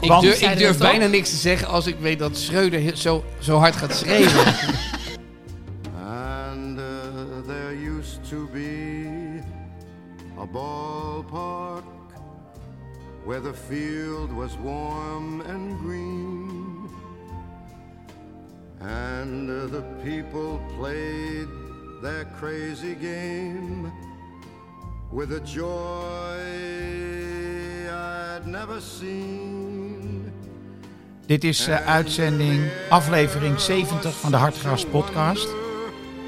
Ik durf, ik durf bijna niks te zeggen als ik weet dat Schreuder zo, zo hard gaat schreeuwen. And uh, there used to be a ballpark where the field was warm and green. And uh, the people played their crazy game with a joy I'd never seen. Dit is eh, uitzending, aflevering 70 van de Hartgras podcast.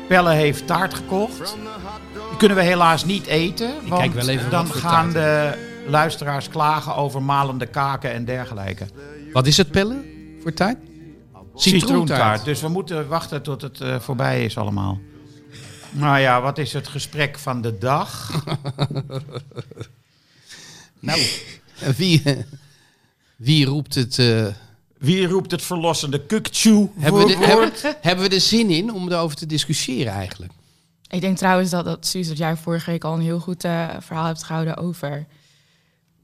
Pelle heeft taart gekocht. Die kunnen we helaas niet eten, want kijk wel even dan gaan taart. de luisteraars klagen over malende kaken en dergelijke. Wat is het, Pelle, voor tijd? Citroentaart. Dus we moeten wachten tot het eh, voorbij is allemaal. Nou ja, wat is het gesprek van de dag? Nou, wie, wie roept het... eh, Wie roept het verlossende kukchu hebben, er, hebben, hebben we er zin in om erover te discussiëren eigenlijk? Ik denk trouwens dat, dat Suus, dat jij vorige week al een heel goed eh, verhaal hebt gehouden over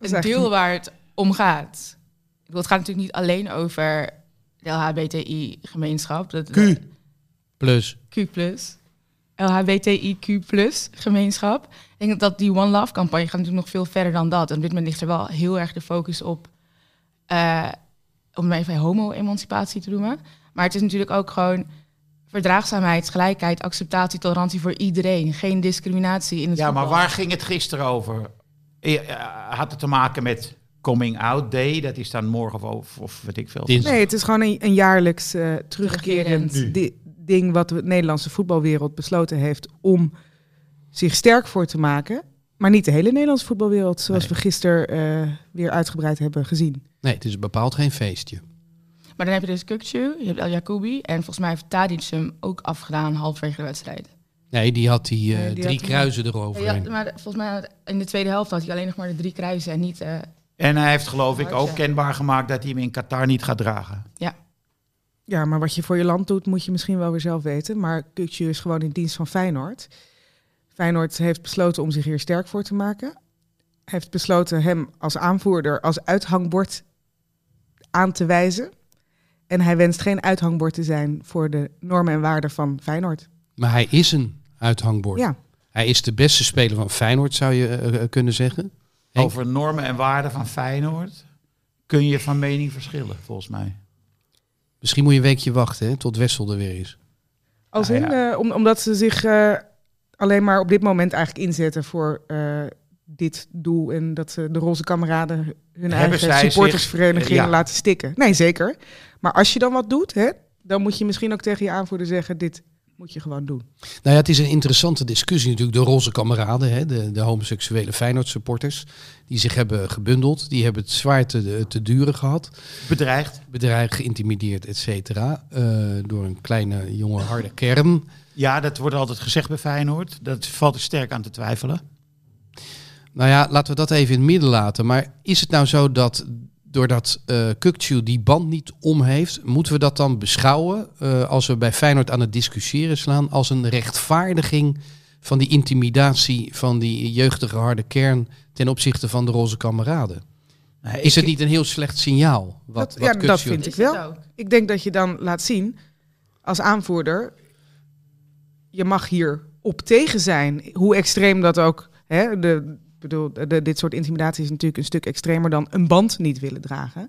het deel waar het om gaat. Ik bedoel, het gaat natuurlijk niet alleen over de LHBTI-gemeenschap. Dat, Q. Plus, Q+. LHBTIQ+, gemeenschap. Ik denk dat die One Love-campagne gaat natuurlijk nog veel verder dan dat. En op dit moment ligt er wel heel erg de focus op... eh, om even homo-emancipatie te noemen. Maar het is natuurlijk ook gewoon verdraagzaamheid, gelijkheid, acceptatie, tolerantie voor iedereen. Geen discriminatie in het Ja, maar waar ging het gisteren over? Eh, Had het te maken met Coming Out Day? Dat is dan morgen of, of weet ik veel. Nee, het is gewoon een, een jaarlijks eh, terugkerend Terugkerend. Di- ding wat de Nederlandse voetbalwereld besloten heeft om zich sterk voor te maken. Maar niet de hele Nederlandse voetbalwereld, zoals Nee. we gisteren eh, weer uitgebreid hebben gezien. Nee, het is bepaald geen feestje. Maar dan heb je dus Kukcu, je hebt El Jacoubi... en volgens mij heeft Tadic hem ook afgedaan halverwege de wedstrijd. Nee, die had die, eh, Nee, die drie had- kruisen Ja, eroverheen. maar volgens mij in de tweede helft had hij alleen nog maar de drie kruisen en niet... eh, En hij heeft geloof ik ook kenbaar gemaakt dat hij hem in Qatar niet gaat dragen. Ja, maar wat je voor je land doet, moet je misschien wel weer zelf weten. Maar Kukcu is gewoon in dienst van Feyenoord. Feyenoord heeft besloten om zich hier sterk voor te maken. Heeft besloten hem als aanvoerder, als uithangbord aan te wijzen. En hij wenst geen uithangbord te zijn voor de normen en waarden van Feyenoord. Maar hij is een uithangbord. Ja, Hij is de beste speler van Feyenoord, zou je eh, eh, kunnen zeggen. Henk? Over normen en waarden van Feyenoord kun je van mening verschillen, volgens mij. Misschien moet je een weekje wachten hè, tot Wessel er weer is. als Nou in, ja. eh, om, omdat ze zich eh, alleen maar op dit moment eigenlijk inzetten voor eh, dit doel. En dat ze de roze kameraden hun Hebben eigen supportersvereniging zich- ja. laten stikken. Nee, zeker. Maar als je dan wat doet, hè, dan moet je misschien ook tegen je aanvoerder zeggen, dit moet je gewoon doen. Nou ja, het is een interessante discussie natuurlijk. De roze kameraden, hè, de, de homoseksuele Feyenoord supporters, die zich hebben gebundeld. Die hebben het zwaar te, te duren gehad. Bedreigd. Bedreigd, geïntimideerd, et cetera. eh, door een kleine, jonge, harde kern. Ja, dat wordt altijd gezegd bij Feyenoord. Dat valt er sterk aan te twijfelen. Nou ja, laten we dat even in het midden laten. Maar is het nou zo dat doordat eh Kukcu die band niet om heeft, moeten we dat dan beschouwen eh, als we bij Feyenoord aan het discussiëren slaan als een rechtvaardiging van die intimidatie van die jeugdige harde kern ten opzichte van de roze kameraden? Nee, Is ik- het niet een heel slecht signaal? Wat, Dat- wat ja, dat vind ik wel. ook. Ik denk dat je dan laat zien als aanvoerder, je mag hier op tegen zijn, hoe extreem dat ook Hè, de, bedoel, de, dit soort intimidatie is natuurlijk een stuk extremer dan een band niet willen dragen.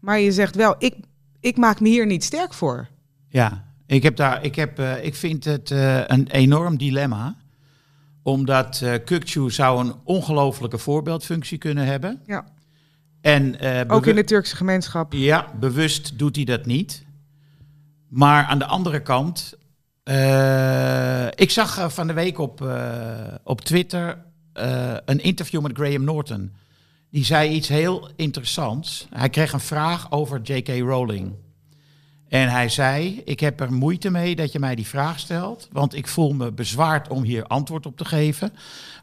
Maar je zegt wel, ik, ik maak me hier niet sterk voor. Ja, ik, heb daar, ik, heb, eh, ik vind het eh, een enorm dilemma. Omdat Kukçu zou een ongelofelijke voorbeeldfunctie kunnen hebben. Ja. En, Ook in de Turkse gemeenschap. Ja, bewust doet hij dat niet. Maar aan de andere kant, ik zag van de week op, op Twitter eh, een interview met Graham Norton. Die zei iets heel interessants. Hij kreeg een vraag over J.K. Rowling. En hij zei: Ik heb er moeite mee dat je mij die vraag stelt. Want ik voel me bezwaard om hier antwoord op te geven.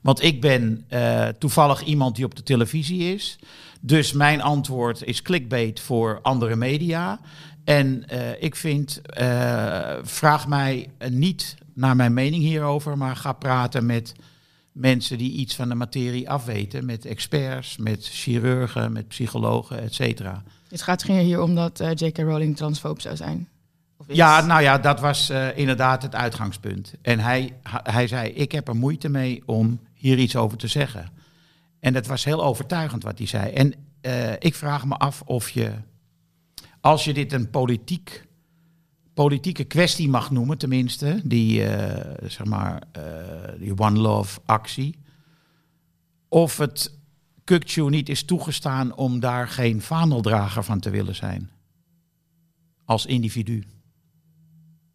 Want ik ben eh, toevallig iemand die op de televisie is. Dus mijn antwoord is clickbait voor andere media. En eh, ik vind, vraag mij niet naar mijn mening hierover, maar ga praten met mensen die iets van de materie afweten. Met experts, met chirurgen, met psychologen, et cetera. Het gaat hier om dat eh, J.K. Rowling transfoob zou zijn. Ja, nou ja, dat was eh, inderdaad het uitgangspunt. En hij, hij zei, ik heb er moeite mee om hier iets over te zeggen. En dat was heel overtuigend wat hij zei. En eh, ik vraag me af of je, als je dit een politiek, politieke kwestie mag noemen, tenminste, die, eh, zeg maar, eh, die One Love actie, of het Kukçu niet is toegestaan om daar geen vaandeldrager van te willen zijn. Als individu.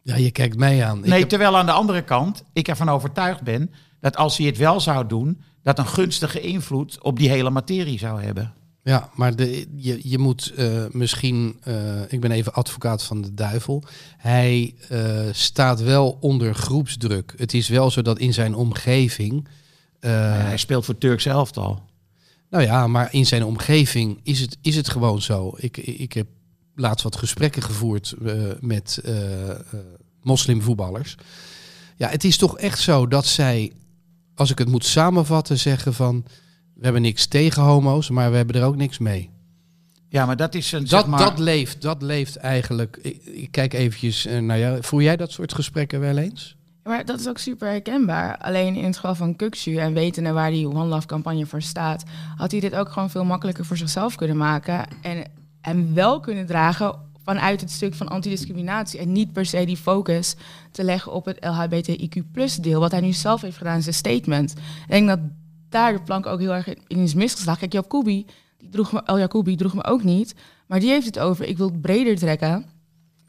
Ja, je kijkt mij aan. Nee, heb- terwijl aan de andere kant ik ervan overtuigd ben dat als hij het wel zou doen, dat een gunstige invloed op die hele materie zou hebben. Ja, maar de, je, je moet eh, misschien, eh, ik ben even advocaat van de duivel. Hij eh, staat wel onder groepsdruk. Het is wel zo dat in zijn omgeving. hij speelt voor Turks elftal. nou ja, maar in zijn omgeving is het, is het gewoon zo. Ik, ik heb laatst wat gesprekken gevoerd met moslimvoetballers. Ja, het is toch echt zo dat zij, als ik het moet samenvatten, zeggen van... We hebben niks tegen homo's, maar we hebben er ook niks mee. Ja, maar dat is een. Dat, zeg maar, dat, leeft, dat leeft eigenlijk. Ik, ik kijk eventjes eh, naar jou. Voel jij dat soort gesprekken wel eens? Maar dat is ook super herkenbaar. Alleen in het geval van Kuksu en wetende waar die One Love campagne voor staat, had hij dit ook gewoon veel makkelijker voor zichzelf kunnen maken. En, en wel kunnen dragen vanuit het stuk van antidiscriminatie. En niet per se die focus te leggen op het LHBTIQ deel. Wat hij nu zelf heeft gedaan in zijn statement. Ik denk dat daar de plank ook heel erg in is misgeslagen. Kijk, Kubi, die droeg me, El Jacoubi droeg me ook niet. Maar die heeft het over, ik wil het breder trekken.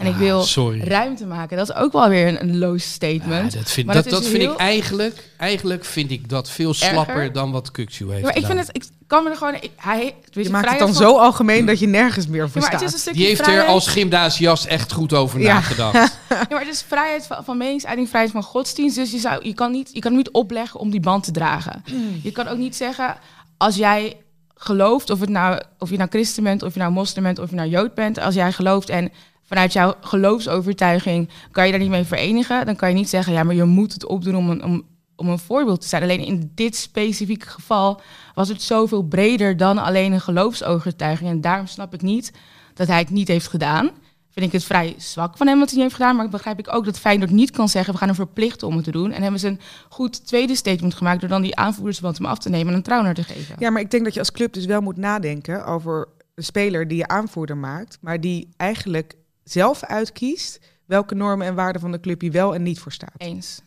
En ik Ah, wil sorry. ruimte maken. Dat is ook wel weer een, een loos statement. Ja, dat vind, Maar dat, dat dat vind ik eigenlijk, eigenlijk vind ik dat veel slapper dan wat Kuksu heeft Ja, maar ik gedaan. vind het, ik kan me er gewoon, ik, hij, Je maakt het dan zo algemeen dat je nergens meer voor Ja, maar het is staat. Die heeft er als gymnasiast echt goed over Ja. nagedacht. Ja, maar het is vrijheid van, van meningsuiting, vrijheid van godsdienst. Dus je, zou, je, kan niet, je kan hem niet opleggen om die band te dragen. Je kan ook niet zeggen, als jij gelooft, of, het nou, of je nou christen bent, of je nou moslim bent, of je nou jood bent. Als jij gelooft en vanuit jouw geloofsovertuiging kan je daar niet mee verenigen. Dan kan je niet zeggen, ja, maar je moet het opdoen om een, om, om een voorbeeld te zijn. Alleen in dit specifieke geval was het zoveel breder dan alleen een geloofsovertuiging. En daarom snap ik niet dat hij het niet heeft gedaan. Vind ik het vrij zwak van hem wat hij niet heeft gedaan. Maar begrijp ik ook dat Feyenoord niet kan zeggen... we gaan hem verplichten om het te doen. En hebben ze een goed tweede statement gemaakt... door dan die aanvoerdersband hem af te nemen en een trouwner te geven. Ja, maar ik denk dat je als club dus wel moet nadenken over een speler die je aanvoerder maakt, maar die eigenlijk zelf uitkiest welke normen en waarden van de club hij wel en niet voor staat. Eens.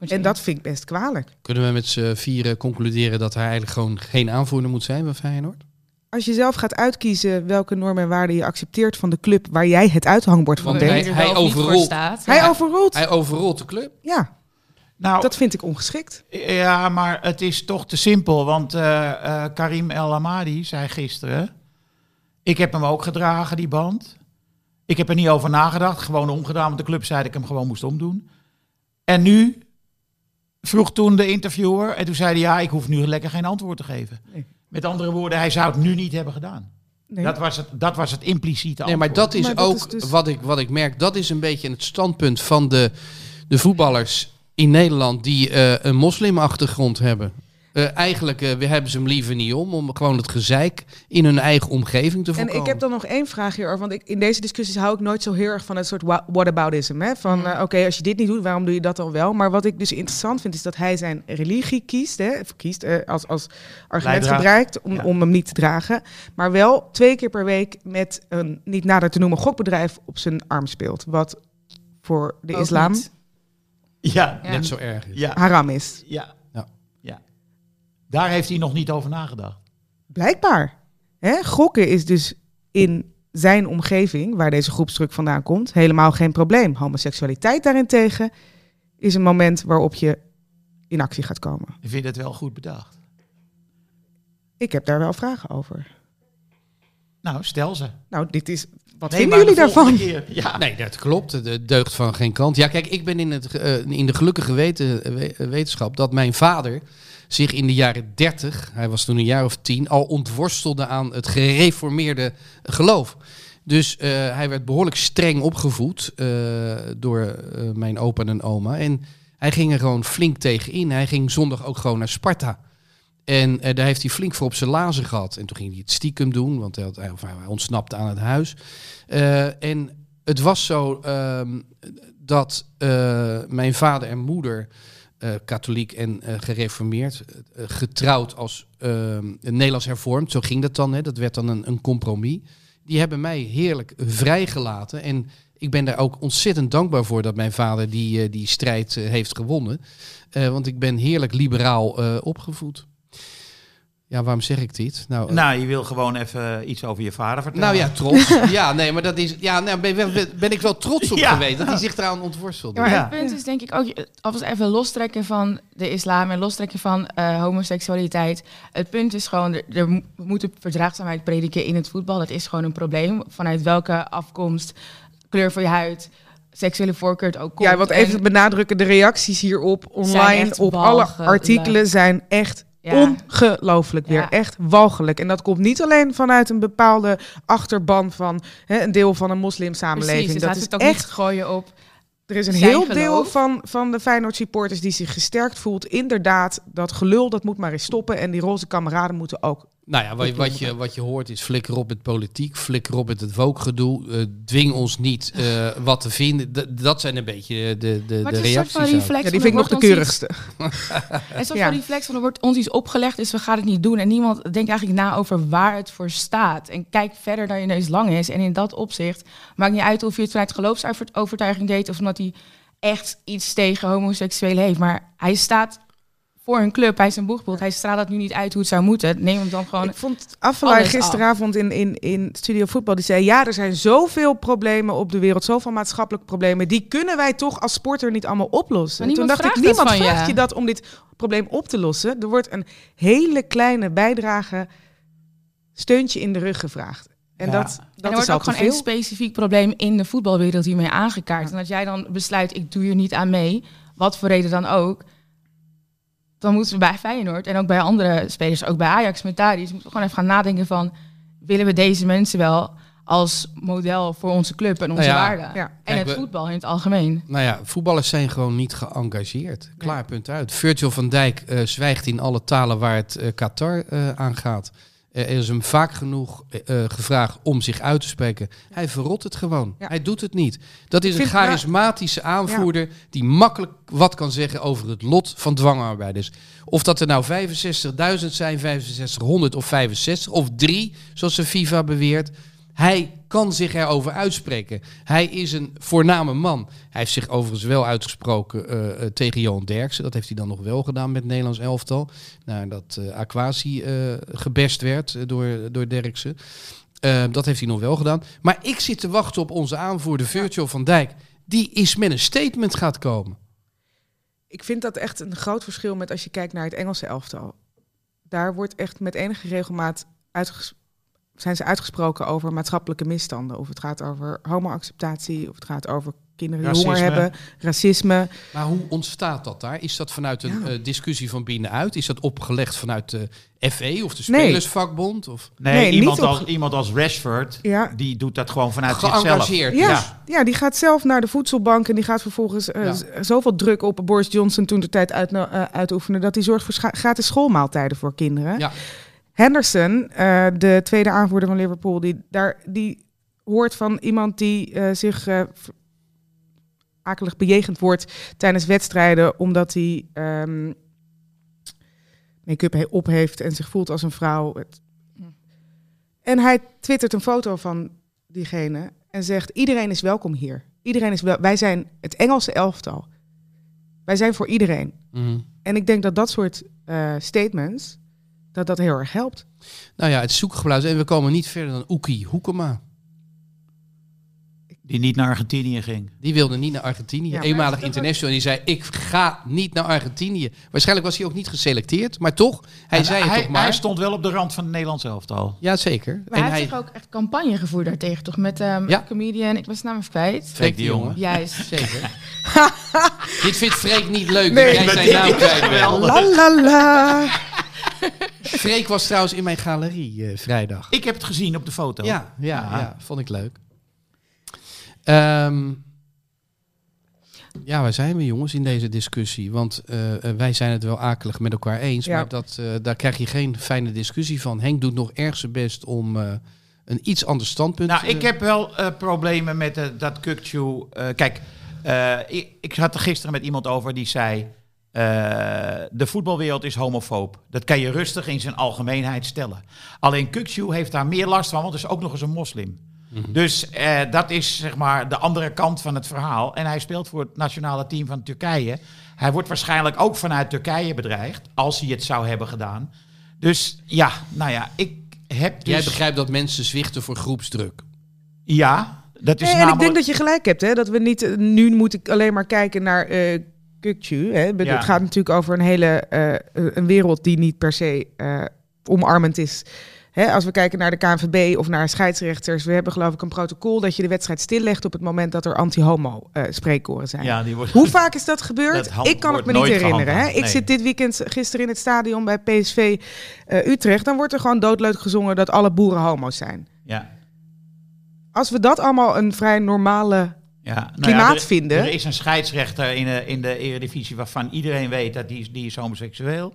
Je En dat vind ik best kwalijk. Kunnen we met z'n vieren concluderen dat hij eigenlijk gewoon geen aanvoerder moet zijn van Feyenoord? Als je zelf gaat uitkiezen welke normen en waarden je accepteert van de club waar jij het uithangbord van er Hij- hij overrolt. staat. hij overrolt. Hij overrolt de club. Ja, Nou, dat vind ik ongeschikt. ja, maar het is toch te simpel. Want eh, eh, Karim El Amadi zei gisteren: Ik heb hem ook gedragen, die band. Ik heb er niet over nagedacht. Gewoon omgedaan, want de club zei dat ik hem gewoon moest omdoen. En nu vroeg toen de interviewer. En toen zei hij: Ja, ik hoef nu lekker geen antwoord te geven. Nee. Met andere woorden, hij zou het nu niet hebben gedaan. Nee. Dat, was het, dat was het impliciete Nee, maar antwoord. dat is Maar dat ook is dus- wat, ik, wat ik merk. Dat is een beetje het standpunt van de, de voetballers in Nederland die eh, een moslimachtergrond hebben. Eh, eigenlijk eh, we hebben ze hem liever niet om, om gewoon het gezeik in hun eigen omgeving te En voorkomen. ik heb dan nog één vraag hierover. Want ik, in deze discussies hou ik nooit zo heel erg van het soort whataboutism. Hè? Van eh, oké, als je dit niet doet, waarom doe je dat dan wel? Maar wat ik dus interessant vind, is dat hij zijn religie kiest. Hè? Of kiest eh, als, als argument gebruikt om, Ja. om hem niet te dragen. Maar wel twee keer per week met een niet nader te noemen gokbedrijf op zijn arm speelt. Wat voor de Ook islam niet. Ja. Net zo erg is. ja, haram is. ja. Daar heeft hij nog niet over nagedacht. Blijkbaar. Hè? Gokken is dus in zijn omgeving, waar deze groepsdruk vandaan komt, helemaal geen probleem. Homoseksualiteit daarentegen is een moment waarop je in actie gaat komen. Ik vind het wel goed bedacht. Ik heb daar wel vragen over. Nou, stel ze. Nou, dit is. Wat Nee, vinden jullie daarvan? keer- Ja. Nee, dat klopt. De deugd van geen kant. Ja, kijk, ik ben in, het, eh, in de gelukkige weten, we- wetenschap dat mijn vader zich in de jaren 30, hij was toen een jaar of tien, al ontworstelde aan het gereformeerde geloof. Dus eh, hij werd behoorlijk streng opgevoed eh, door eh, mijn opa en oma. En hij ging er gewoon flink tegen in. Hij ging zondag ook gewoon naar Sparta. En daar heeft hij flink voor op zijn lazen gehad. En toen ging hij het stiekem doen, want hij, hij- ontsnapte aan het huis. En het was zo ehm, dat mijn vader en moeder, eh, katholiek en eh, gereformeerd, eh, getrouwd als ehm, Nederlands hervormd, zo ging dat dan, hè, dat werd dan een, een compromis. Die hebben mij heerlijk vrijgelaten. En ik ben daar ook ontzettend dankbaar voor dat mijn vader die, die strijd heeft gewonnen. Want ik ben heerlijk liberaal opgevoed. Ja, waarom zeg ik dit? Nou, eh, Nou, je wil gewoon even iets over je vader vertellen. nou ja, trots. ja, nee, maar dat is. Ja, nou, ben, ben, ben ik wel trots op Ja. geweest dat hij zich eraan ontworstelde. Ja, maar Ja. het punt is denk ik ook, alvast even lostrekken van de islam en lostrekken van eh, homoseksualiteit. Het punt is gewoon, er, er moeten verdraagzaamheid prediken in het voetbal. Dat is gewoon een probleem. Vanuit welke afkomst, kleur van je huid, seksuele voorkeur het ook komt. Ja, wat even En- benadrukken, de reacties hierop online op alle artikelen zijn echt Ja. ongelooflijk weer. Ja. Echt walgelijk. En dat komt niet alleen vanuit een bepaalde achterban van hè, een deel van een moslimsamenleving. Precies, dus dat is het ook echt niet gooien op Er is een heel geloof. deel van, van de Feyenoord supporters die zich gesterkt voelt. Inderdaad, dat gelul, dat moet maar eens stoppen. En die roze kameraden moeten ook. Nou ja, wat, wat, je, wat je hoort is flikker op met politiek, flikker op met het wookgedoe. eh dwing ons niet eh, wat te vinden. D- dat zijn een beetje de, de, Maar de een soort reacties. van reflex. Ja, die vind ik nog de keurigste. iets- Een soort Ja. van reflex van er wordt ons iets opgelegd, dus we gaan het niet doen. En niemand denkt eigenlijk na over waar het voor staat. En kijk verder dan je neus lang is. En in dat opzicht maakt niet uit of je het vanuit geloofsovertuiging deed of omdat hij echt iets tegen homoseksuelen heeft. Maar hij staat voor een club, hij is een boegbeeld. Hij straalt het nu niet uit hoe het zou moeten. Neem hem dan gewoon. Ik vond Affelay alles af. gisteravond in, in, in Studio Voetbal. Die zei, ja, er zijn zoveel problemen op de wereld. Zoveel maatschappelijke problemen. Die kunnen wij toch als sporter niet allemaal oplossen. Maar Toen dacht ik, dat niemand je. vraagt je dat om dit probleem op te lossen. Er wordt een hele kleine bijdrage, steuntje in de rug gevraagd. En Ja. dat, en dat er wordt ook gewoon een specifiek probleem in de voetbalwereld hiermee aangekaart. Ja. En als jij dan besluit, ik doe hier niet aan mee, wat voor reden dan ook, dan moeten we bij Feyenoord en ook bij andere spelers, ook bij Ajax met moeten we gewoon even gaan nadenken van, willen we deze mensen wel als model voor onze club en onze Nou ja, waarden? ja. En Kijk, het voetbal in het algemeen. Nou ja, voetballers zijn gewoon niet geëngageerd. Klaar, punt uit. Virgil van Dijk eh, zwijgt in alle talen waar het eh, Qatar eh, aangaat. Eh, er is hem vaak genoeg eh, eh, gevraagd om zich uit te spreken. Hij verrot het gewoon. Ja. Hij doet het niet. Dat is een charismatische aanvoerder die makkelijk wat kan zeggen over het lot van dwangarbeiders. Of dat er nou 65.000 zijn, 6500 of 65 of drie, zoals de FIFA beweert. Hij kan zich erover uitspreken. Hij is een voorname man. Hij heeft zich overigens wel uitgesproken eh, eh, tegen Johan Derksen. Dat heeft hij dan nog wel gedaan met het Nederlands elftal. Nou, dat eh Aquasi eh gebest werd door, door Derksen. Eh, dat heeft hij nog wel gedaan. Maar ik zit te wachten op onze aanvoerder Virgil van Dijk. Die is met een statement gaat komen. Ik vind dat echt een groot verschil met als je kijkt naar het Engelse elftal. Daar wordt echt met enige regelmaat uitges- zijn ze uitgesproken over maatschappelijke misstanden. Of het gaat over homoacceptatie, of het gaat over kinderen die Racisme. honger hebben, racisme. Maar hoe ontstaat dat daar? Is dat vanuit een Ja. eh, discussie van binnenuit? Is dat opgelegd vanuit de FE of de. Spelersvakbond? Of Nee, Nee, iemand, als, iemand als Rashford, Ja. die doet dat gewoon vanuit zichzelf. Ja, ja, die gaat zelf naar de voedselbank en die gaat vervolgens eh, zoveel druk op Boris Johnson toen de tijd uit, eh, uitoefenen dat hij zorgt voor gratis schoolmaaltijden voor kinderen. Ja. Henderson, eh, de tweede aanvoerder van Liverpool, die, daar, die hoort van iemand die eh, zich eh, akelig bejegend wordt tijdens wedstrijden omdat hij ehm, make-up op heeft en zich voelt als een vrouw. En hij twittert een foto van diegene en zegt: iedereen is welkom hier. Iedereen is wel. Wij zijn het Engelse elftal. Wij zijn voor iedereen. Mhm. En ik denk dat dat soort statements dat dat heel erg helpt. Nou ja, het zoekgebluis. En we komen niet verder dan Oekie Hoekema. Die niet naar Argentinië ging. Die wilde niet naar Argentinië. Ja, Eenmalig international. En die zei, ik ga niet naar Argentinië. Waarschijnlijk was hij ook niet geselecteerd. Maar toch, hij En zei het toch maar. hij stond wel op de rand van het Nederlands elftal. Ja, zeker. Maar en hij hij... heeft zich ook echt campagne gevoerd daartegen, toch? Met ehm Ja. comedian, ik was zijn naam kwijt. Freek de jongen. Juist. Zeker. Dit vindt Freek niet leuk. Nee, dat jij zijn naam kwijt. La la la. Freek was trouwens in mijn galerie eh, vrijdag. Ik heb het gezien op de foto. Ja, ja, Ja. ja, vond ik leuk. Ehm, ja, waar zijn we jongens in deze discussie? Want eh, eh, wij zijn het wel akelig met elkaar eens, Ja. maar dat, eh, daar krijg je geen fijne discussie van. Henk doet nog erg zijn best om eh, een iets ander standpunt Nou, ik eh, heb wel eh, problemen met dat eh kijk, eh, ik, ik had er gisteren met iemand over die zei... eh, de voetbalwereld is homofoob. Dat kan je rustig in zijn algemeenheid stellen. Alleen Kukçu heeft daar meer last van, want hij is ook nog eens een moslim. Dus eh, dat is zeg maar de andere kant van het verhaal. En hij speelt voor het nationale team van Turkije. Hij wordt waarschijnlijk ook vanuit Turkije bedreigd, als hij het zou hebben gedaan. Dus ja, nou ja, ik heb dus... Jij begrijpt dat mensen zwichten voor groepsdruk. Ja, dat is Nee, en namelijk... ik denk dat je gelijk hebt, hè, dat we niet eh, nu moeten alleen maar kijken naar eh Kukçu. Hè. Het Ja. gaat natuurlijk over een hele eh, een wereld die niet per se eh, omarmend is. Hè, als we kijken naar de KNVB of naar scheidsrechters, we hebben geloof ik een protocol dat je de wedstrijd stillegt op het moment dat er anti-homo eh, spreekkoren zijn. Ja, die wordt... Hoe vaak is dat gebeurd? Dat ik kan het me niet herinneren. Hè? Ik nee. zit dit weekend gisteren in het stadion bij PSV Utrecht. Dan wordt er gewoon doodleuk gezongen dat alle boeren homo's zijn. Ja. Als we dat allemaal een vrij normale Ja, nou Klimaat er, vinden. Er is een scheidsrechter in de, in de Eredivisie waarvan iedereen weet dat die, is- die is homoseksueel.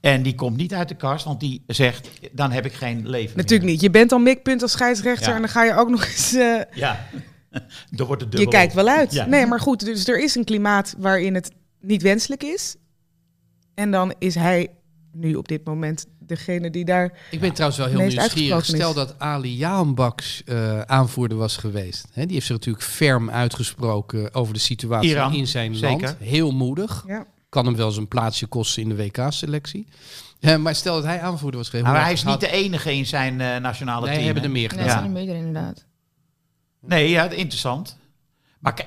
En die komt niet uit de kast, want die zegt, dan heb ik geen leven Natuurlijk meer. niet. Je bent al mikpunt als scheidsrechter Ja. en dan ga je ook nog eens... eh, Ja, er wordt het je dubbel kijkt op. wel uit. Ja. Nee, maar goed. Dus er is een klimaat waarin het niet wenselijk is. En dan is hij nu op dit moment degene die daar... Ik ben trouwens wel heel meest nieuwsgierig. Stel dat Ali Jaanbaks eh, aanvoerder was geweest. Hè, die heeft zich natuurlijk ferm uitgesproken over de situatie Iran, in zijn zeker. land. Heel moedig. Ja. Kan hem wel zijn plaatsje kosten in de WK-selectie. Eh, maar stel dat hij aanvoerder was geweest. Maar hij is had- niet de enige in zijn eh, nationale Nee, team. hebben hè? er meer Nee, gedaan. dat Ja. zijn er meerdere inderdaad. Nee, ja, interessant. Maar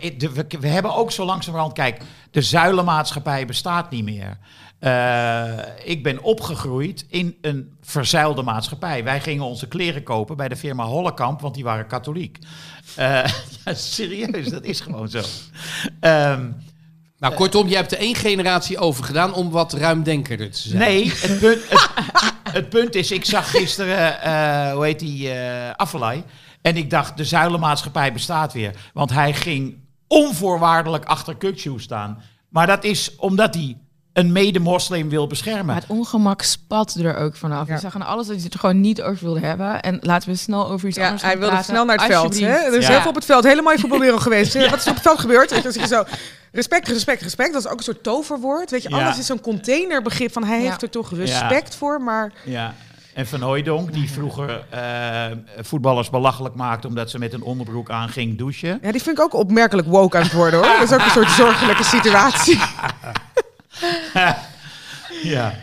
we hebben ook zo langzamerhand, kijk, de zuilenmaatschappij bestaat niet meer. Eh, ik ben opgegroeid in een verzuilde maatschappij. Wij gingen onze kleren kopen bij de firma Hollekamp, want die waren katholiek. Eh, ja, serieus, dat is gewoon zo. Ehm, Nou, kortom, jij hebt er één generatie over gedaan om wat ruimdenkerder te zijn. nee, het punt, het, het punt is, ik zag gisteren, eh, hoe heet die, Affelay. En ik dacht, de zuilenmaatschappij bestaat weer. Want hij ging onvoorwaardelijk achter Kukçu staan. Maar dat is omdat hij een mede-moslim wil beschermen. Maar het ongemak spat er ook vanaf. Ja. Je zag aan alles dat je het er gewoon niet over wilde hebben. En laten we snel over iets Ja, anders hij wilde praten. snel naar het veld. Hè? Er is Ja. heel veel op het veld. Hele mooie voetbalwereld geweest. Wat is er op het veld gebeurd? Zo, respect, respect, respect. Dat is ook een soort toverwoord. Weet je, Ja. alles is zo'n containerbegrip van hij Ja. heeft er toch respect voor. Maar Ja. En Van Hooijdonk, die vroeger eh, voetballers belachelijk maakte... omdat ze met een onderbroek aan ging douchen. ja, die vind ik ook opmerkelijk woke aan het worden hoor. Dat is ook een soort zorgelijke situatie. Ja.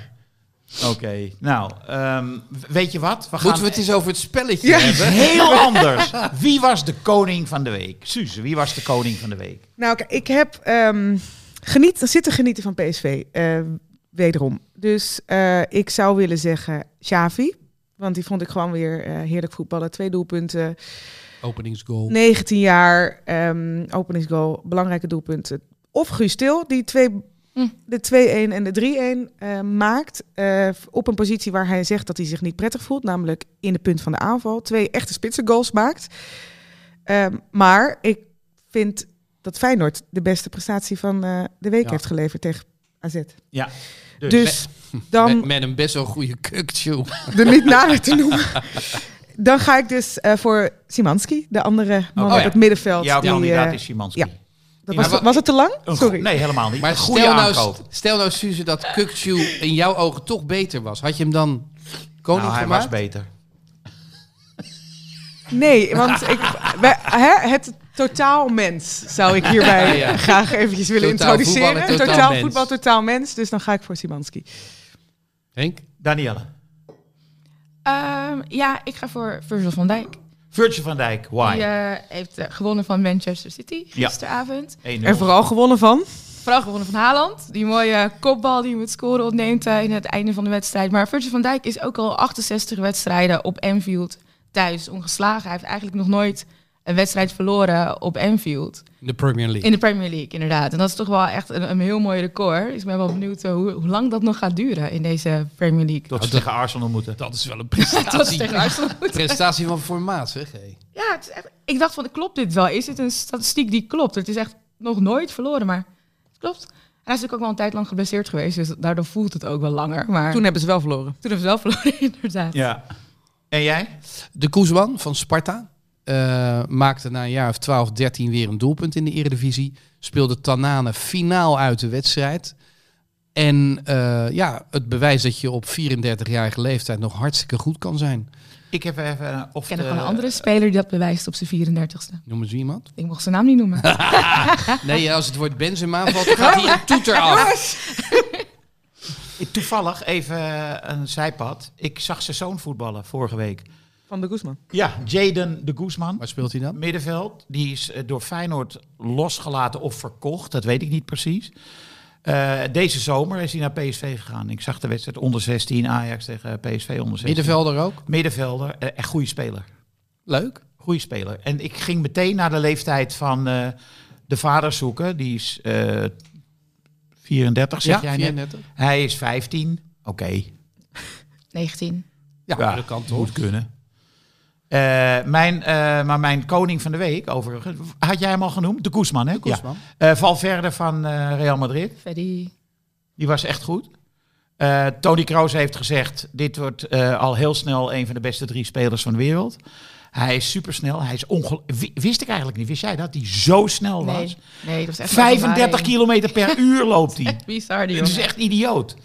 Oké, nou, ehm, weet je wat? We gaan Moeten we het eens over het spelletje Ja. hebben? heel anders. Wie was de koning van de week? Suze, wie was de koning van de week? Nou, ik heb ehm geniet, zitten genieten van PSV. eh, wederom. Dus eh, ik zou willen zeggen Xavi. Want die vond ik gewoon weer eh, heerlijk voetballen. Twee doelpunten, Openingsgoal. 19 jaar, ehm, openingsgoal, belangrijke doelpunten. Of Guus Stil, die twee, Hm. de 2-1 en de 3-1 eh, maakt. eh, op een positie waar hij zegt dat hij zich niet prettig voelt. Namelijk in de punt van de aanval. Twee echte spitsengoals maakt. Ehm, maar ik vind dat Feyenoord de beste prestatie van eh, de week Ja. heeft geleverd tegen AZ. Ja. Dus dan Met, met een best wel goede kukju. er niet nader te noemen. Dan ga ik dus eh, voor Simanski, de andere man Oh, op ja. het middenveld. jouw die, kandidaat is Szymanski. ja. Dat was, maar- was het te lang? Sorry. Nee, helemaal niet. Maar stel nou, stel nou, Suze, dat kukju in jouw ogen toch beter was. Had je hem dan koning Nou, hij gemaakt? was beter. Nee, want ik, wij- hè, het totaal mens zou ik hierbij Ja, ja. graag eventjes willen Totaal introduceren. voetbal totaal totaal mens. voetbal, totaal mens. Dus dan ga ik voor Simanski. Henk? Danielle. Ehm, ja, ik ga voor Virgil van Dijk. Virgil van Dijk. Why? Die eh, heeft eh, gewonnen van Manchester City Ja. gisteravond. 1-0. En vooral gewonnen van. Vooral gewonnen van Haaland. Die mooie kopbal die hem het scoren ontneemt eh, in het einde van de wedstrijd. Maar Virgil van Dijk is ook al 68 wedstrijden op Anfield thuis ongeslagen. Hij heeft eigenlijk nog nooit een wedstrijd verloren op Anfield. In de Premier League. In de Premier League, inderdaad. En dat is toch wel echt een, een heel mooi record. Dus ik ben wel benieuwd eh, hoe, hoe lang dat nog gaat duren in deze Premier League. Tot ze tegen Arsenal moeten. Dat is wel een prestatie. tegen Arsenal moeten. prestatie van formaat, zeg. hé. Ja, het is echt, ik dacht van, klopt dit wel? Is dit een statistiek die klopt? Het is echt nog nooit verloren, maar het klopt. En hij is natuurlijk ook wel een tijd lang geblesseerd geweest, dus daardoor voelt het ook wel langer. Maar Toen toen, hebben ze wel verloren. hebben ze wel verloren, inderdaad. Ja. En jij? De Koesman van Sparta eh, maakte na een jaar of 12, 13 weer een doelpunt in de Eredivisie. Speelde Tanane finaal uit de wedstrijd. En eh, ja, het bewijs dat je op 34-jarige leeftijd nog hartstikke goed kan zijn. Ik heb even... eh, Of Ik ken de- nog een andere speler die dat bewijst op zijn 34ste. Noem eens iemand. Ik mocht zijn naam niet noemen. Nee, als het woord Benzema valt, gaat hier een toeter af. Toevallig even een zijpad. Ik zag zijn zoon voetballen vorige week. Van de Guzman. Ja, Jaden de Guzman. Waar speelt hij dan? Middenveld. Die is eh, door Feyenoord losgelaten of verkocht. Dat weet ik niet precies. Eh, deze zomer is hij naar PSV gegaan. Ik zag de wedstrijd onder 16 Ajax tegen PSV onder 16. Middenvelder ook? Middenvelder. eh, echt goede speler. Leuk. Goede speler. En ik ging meteen naar de leeftijd van eh, de vader zoeken. Die is eh 34, zeg jij net. 34. Hij is 15. Oké. 19. Ja, Ja, dat kan toch. Moet kunnen. Eh, mijn, eh, maar mijn koning van de week, overigens, had jij hem al genoemd? De Koesman, hè? Koesman. Ja. Eh, Valverde van eh, Real Madrid. Freddy. Die was echt goed. Eh, Tony Kroos heeft gezegd, dit wordt eh, al heel snel een van de beste drie spelers van de wereld. Hij is supersnel. Hij is Wist ik eigenlijk niet. Wist jij dat? hij zo snel was? Nee, nee, dat was echt 35 kilometer per uur loopt hij. Bizar, die Het is echt idioot.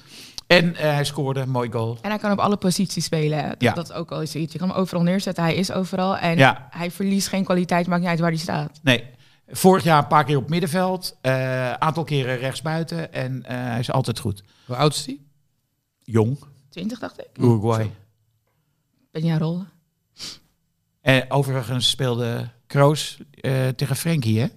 En eh, hij scoorde een mooi goal. En hij kan op alle posities spelen. Dat, Ja. dat is ook al iets. Je kan hem overal neerzetten. Hij is overal. En Ja. hij verliest geen kwaliteit. Maakt niet uit waar hij staat. Nee. Vorig jaar een paar keer op middenveld. Een aantal keren rechtsbuiten. En eh, hij is altijd goed. Hoe oud is hij? Jong. 20, dacht ik. Uruguay. Ben jij rollen? En overigens speelde Kroos eh, tegen Frenkie, hè?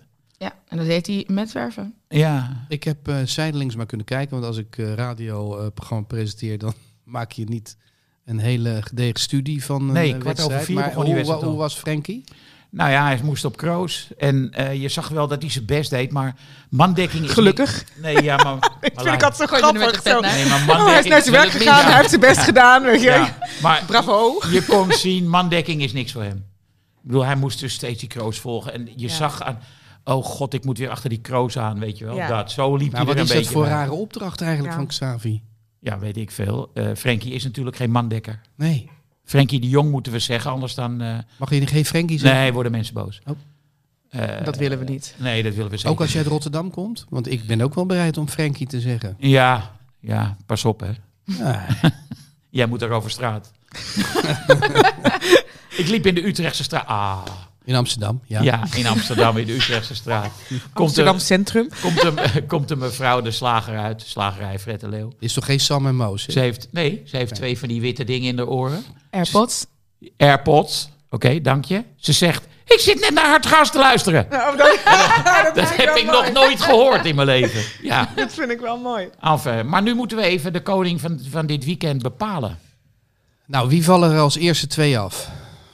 Ja, en dat deed hij met verven. Ja. Ik heb eh zijdelings maar kunnen kijken, want als ik eh radioprogramma presenteer, dan maak je niet een hele gedegen studie van een Nee, eh, kwart over vier Maar begon die hoe, al. hoe was Frenkie? Nou ja, hij moest op Kroos. En eh, je zag wel dat hij zijn best deed. Maar mandekking is... Gelukkig. niet- Nee, ja, maar... Ik vind ik altijd zo grappig. de Zo. Nee, maar Oh, hij is mandekking... naar zijn werk gegaan, hij heeft zijn best gedaan. Weet je. Ja, maar Bravo. je kon zien, mandekking is niks voor hem. Ik bedoel, hij moest dus steeds die Kroos volgen. En je Ja. zag aan... Oh god, ik moet weer achter die Kroos aan, weet je wel. Ja. Dat, zo liep Nou, hij wat er is dat voor rare opdracht eigenlijk Ja. van Xavi? Ja, weet ik veel. Eh Frenkie is natuurlijk geen mandekker. Nee. Frenkie de Jong moeten we zeggen, anders dan... eh, Mag je geen Frenkie zeggen? nee, worden mensen boos. Oh. Eh, Dat willen we niet. Nee, dat willen we zeker Ook als je uit Rotterdam komt? Want ik ben ook wel bereid om Frenkie te zeggen. Ja, ja, pas op hè. Ja. Jij moet er over straat. ik liep in de Utrechtse straat. Ah, In Amsterdam, ja. ja. in Amsterdam in de Utrechtse straat. Komt Amsterdam er, Centrum. komt, er, komt er mevrouw de slager uit, slagerij Fred de Leeuw. Is toch geen Sam en Moos? Ze heeft, nee, ze heeft twee van die witte dingen in de oren. Airpods. Airpods. Oké, dank je. Ze zegt, ik zit net naar Hartgras te luisteren. Nou, dat, Dat heb ik nog nooit gehoord in mijn leven. Ja, dat vind ik wel mooi. enfin. Maar nu moeten we even de koning van, van dit weekend bepalen. Nou, wie vallen er als eerste twee af?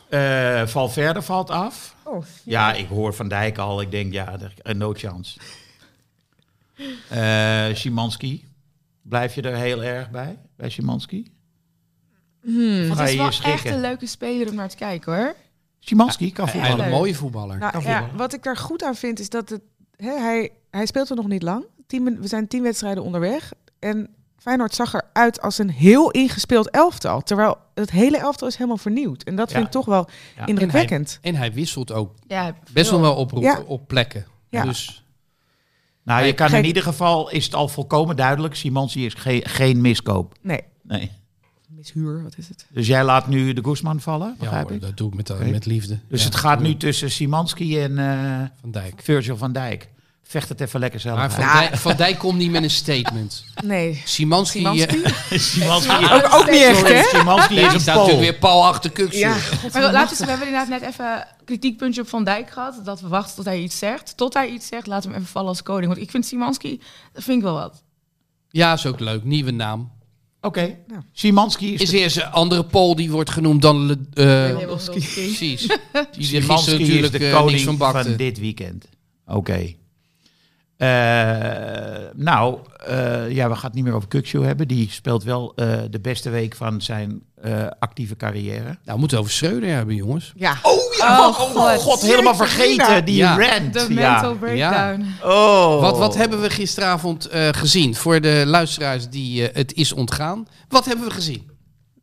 Eh Valverde valt af. Oh, Ja, ik hoor Van Dijk al. Ik denk, ja, er, er no chance. Eh Szymanski. Blijf je er heel erg bij, bij Szymanski? Hmm. Het is wel echt een leuke speler om naar te kijken hoor. Szymanski kan Hij is voetballen. een mooie voetballer. Nou, Kan ja, voetballen. wat ik daar goed aan vind is dat het, hè, hij, hij speelt er nog niet lang. Tien, we zijn tien wedstrijden onderweg. En Feyenoord zag eruit als een heel ingespeeld elftal. Terwijl het hele elftal is helemaal vernieuwd. En dat Ja. vind ik toch wel Ja. indrukwekkend. En hij wisselt ook Ja, best wel wel op, Ja. op plekken. Ja. Dus Nou, je kan geen- in ieder geval, is het al volkomen duidelijk, Szymanski is geen, geen miskoop. Nee, Nee. mishuur, wat is het? Dus jij laat nu de Guzman vallen, ja, begrijp hoor, ik? dat doe ik met, met liefde. Dus Ja, het gaat nu tussen Szymanski en eh, Van Dijk. Virgil van Dijk. Vecht het even lekker zelf Maar. Van, Ja. Dijk, Van Dijk komt niet met een statement. Nee. Simanski, Simanski? eh, Szymanski, Ook, ook niet echt, hè? Szymanski deze is een staat natuurlijk weer pal achter Kuksu. Ja, Maar laten we, we hebben inderdaad net even een kritiekpuntje op Van Dijk gehad. Dat we wachten tot hij iets zegt. Tot hij iets zegt, laten we hem even vallen als koning. Want ik vind Simanski, dat vind ik wel wat. Ja, is ook leuk. Nieuwe naam. Oké. Nou. Szymanski is, Is er eens een andere Pool die wordt genoemd dan... Le, eh, Lewandowski. precies. Die is natuurlijk de eh, koning van dit weekend. Oké. Eh, nou, eh, ja, we gaan het niet meer over Kukshoe hebben. Die speelt wel eh, de beste week van zijn eh, actieve carrière. Nou, we moeten het over Schreuder hebben, jongens. Ja. Oh ja, Oh, oh, God. god, helemaal vergeten. Die Ja. rant. De ja. mental breakdown. Oh. Wat, wat hebben we gisteravond eh, gezien? Voor de luisteraars die het is ontgaan. Wat hebben we gezien?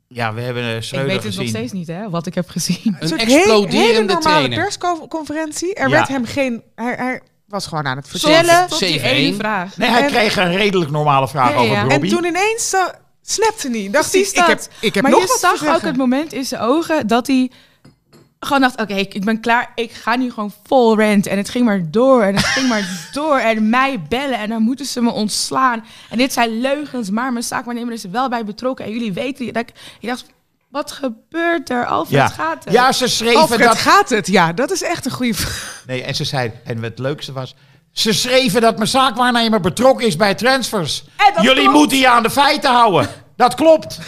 Ja, we hebben uh, Ik Schreuder weet het gezien. nog steeds niet, hè, wat ik heb gezien. Een Een soort hele- hele exploderende normale trainer. persconferentie. Er Ja. werd hem geen... Hij, hij was gewoon aan het vertellen. tot die 7-1. ene vraag. Nee, hij En- kreeg een redelijk normale vraag Ja, over ja. Robbie. En toen ineens uh, snapte hij. Dacht hij, ik heb, dat. ik heb maar nog je wat zag ook het moment in zijn ogen dat hij gewoon dacht, oké, ik, ik ben klaar. Ik ga nu gewoon vol rent. En het ging maar door en het ging maar door. En mij bellen en dan moeten ze me ontslaan. En dit zijn leugens, maar mijn zaakwaarnemer is er wel bij betrokken. En jullie weten, dat ik, ik dacht, wat gebeurt er? Alfred ja. gaat het. ja, ze schreven Alfred, dat... gaat het? Ja, dat is echt een goede vraag. Nee, en ze zei, en het leukste was... Ze schreven dat mijn zaakwaarnemer betrokken is bij transfers. En dat Jullie klopt. moeten je aan de feiten houden. Dat klopt.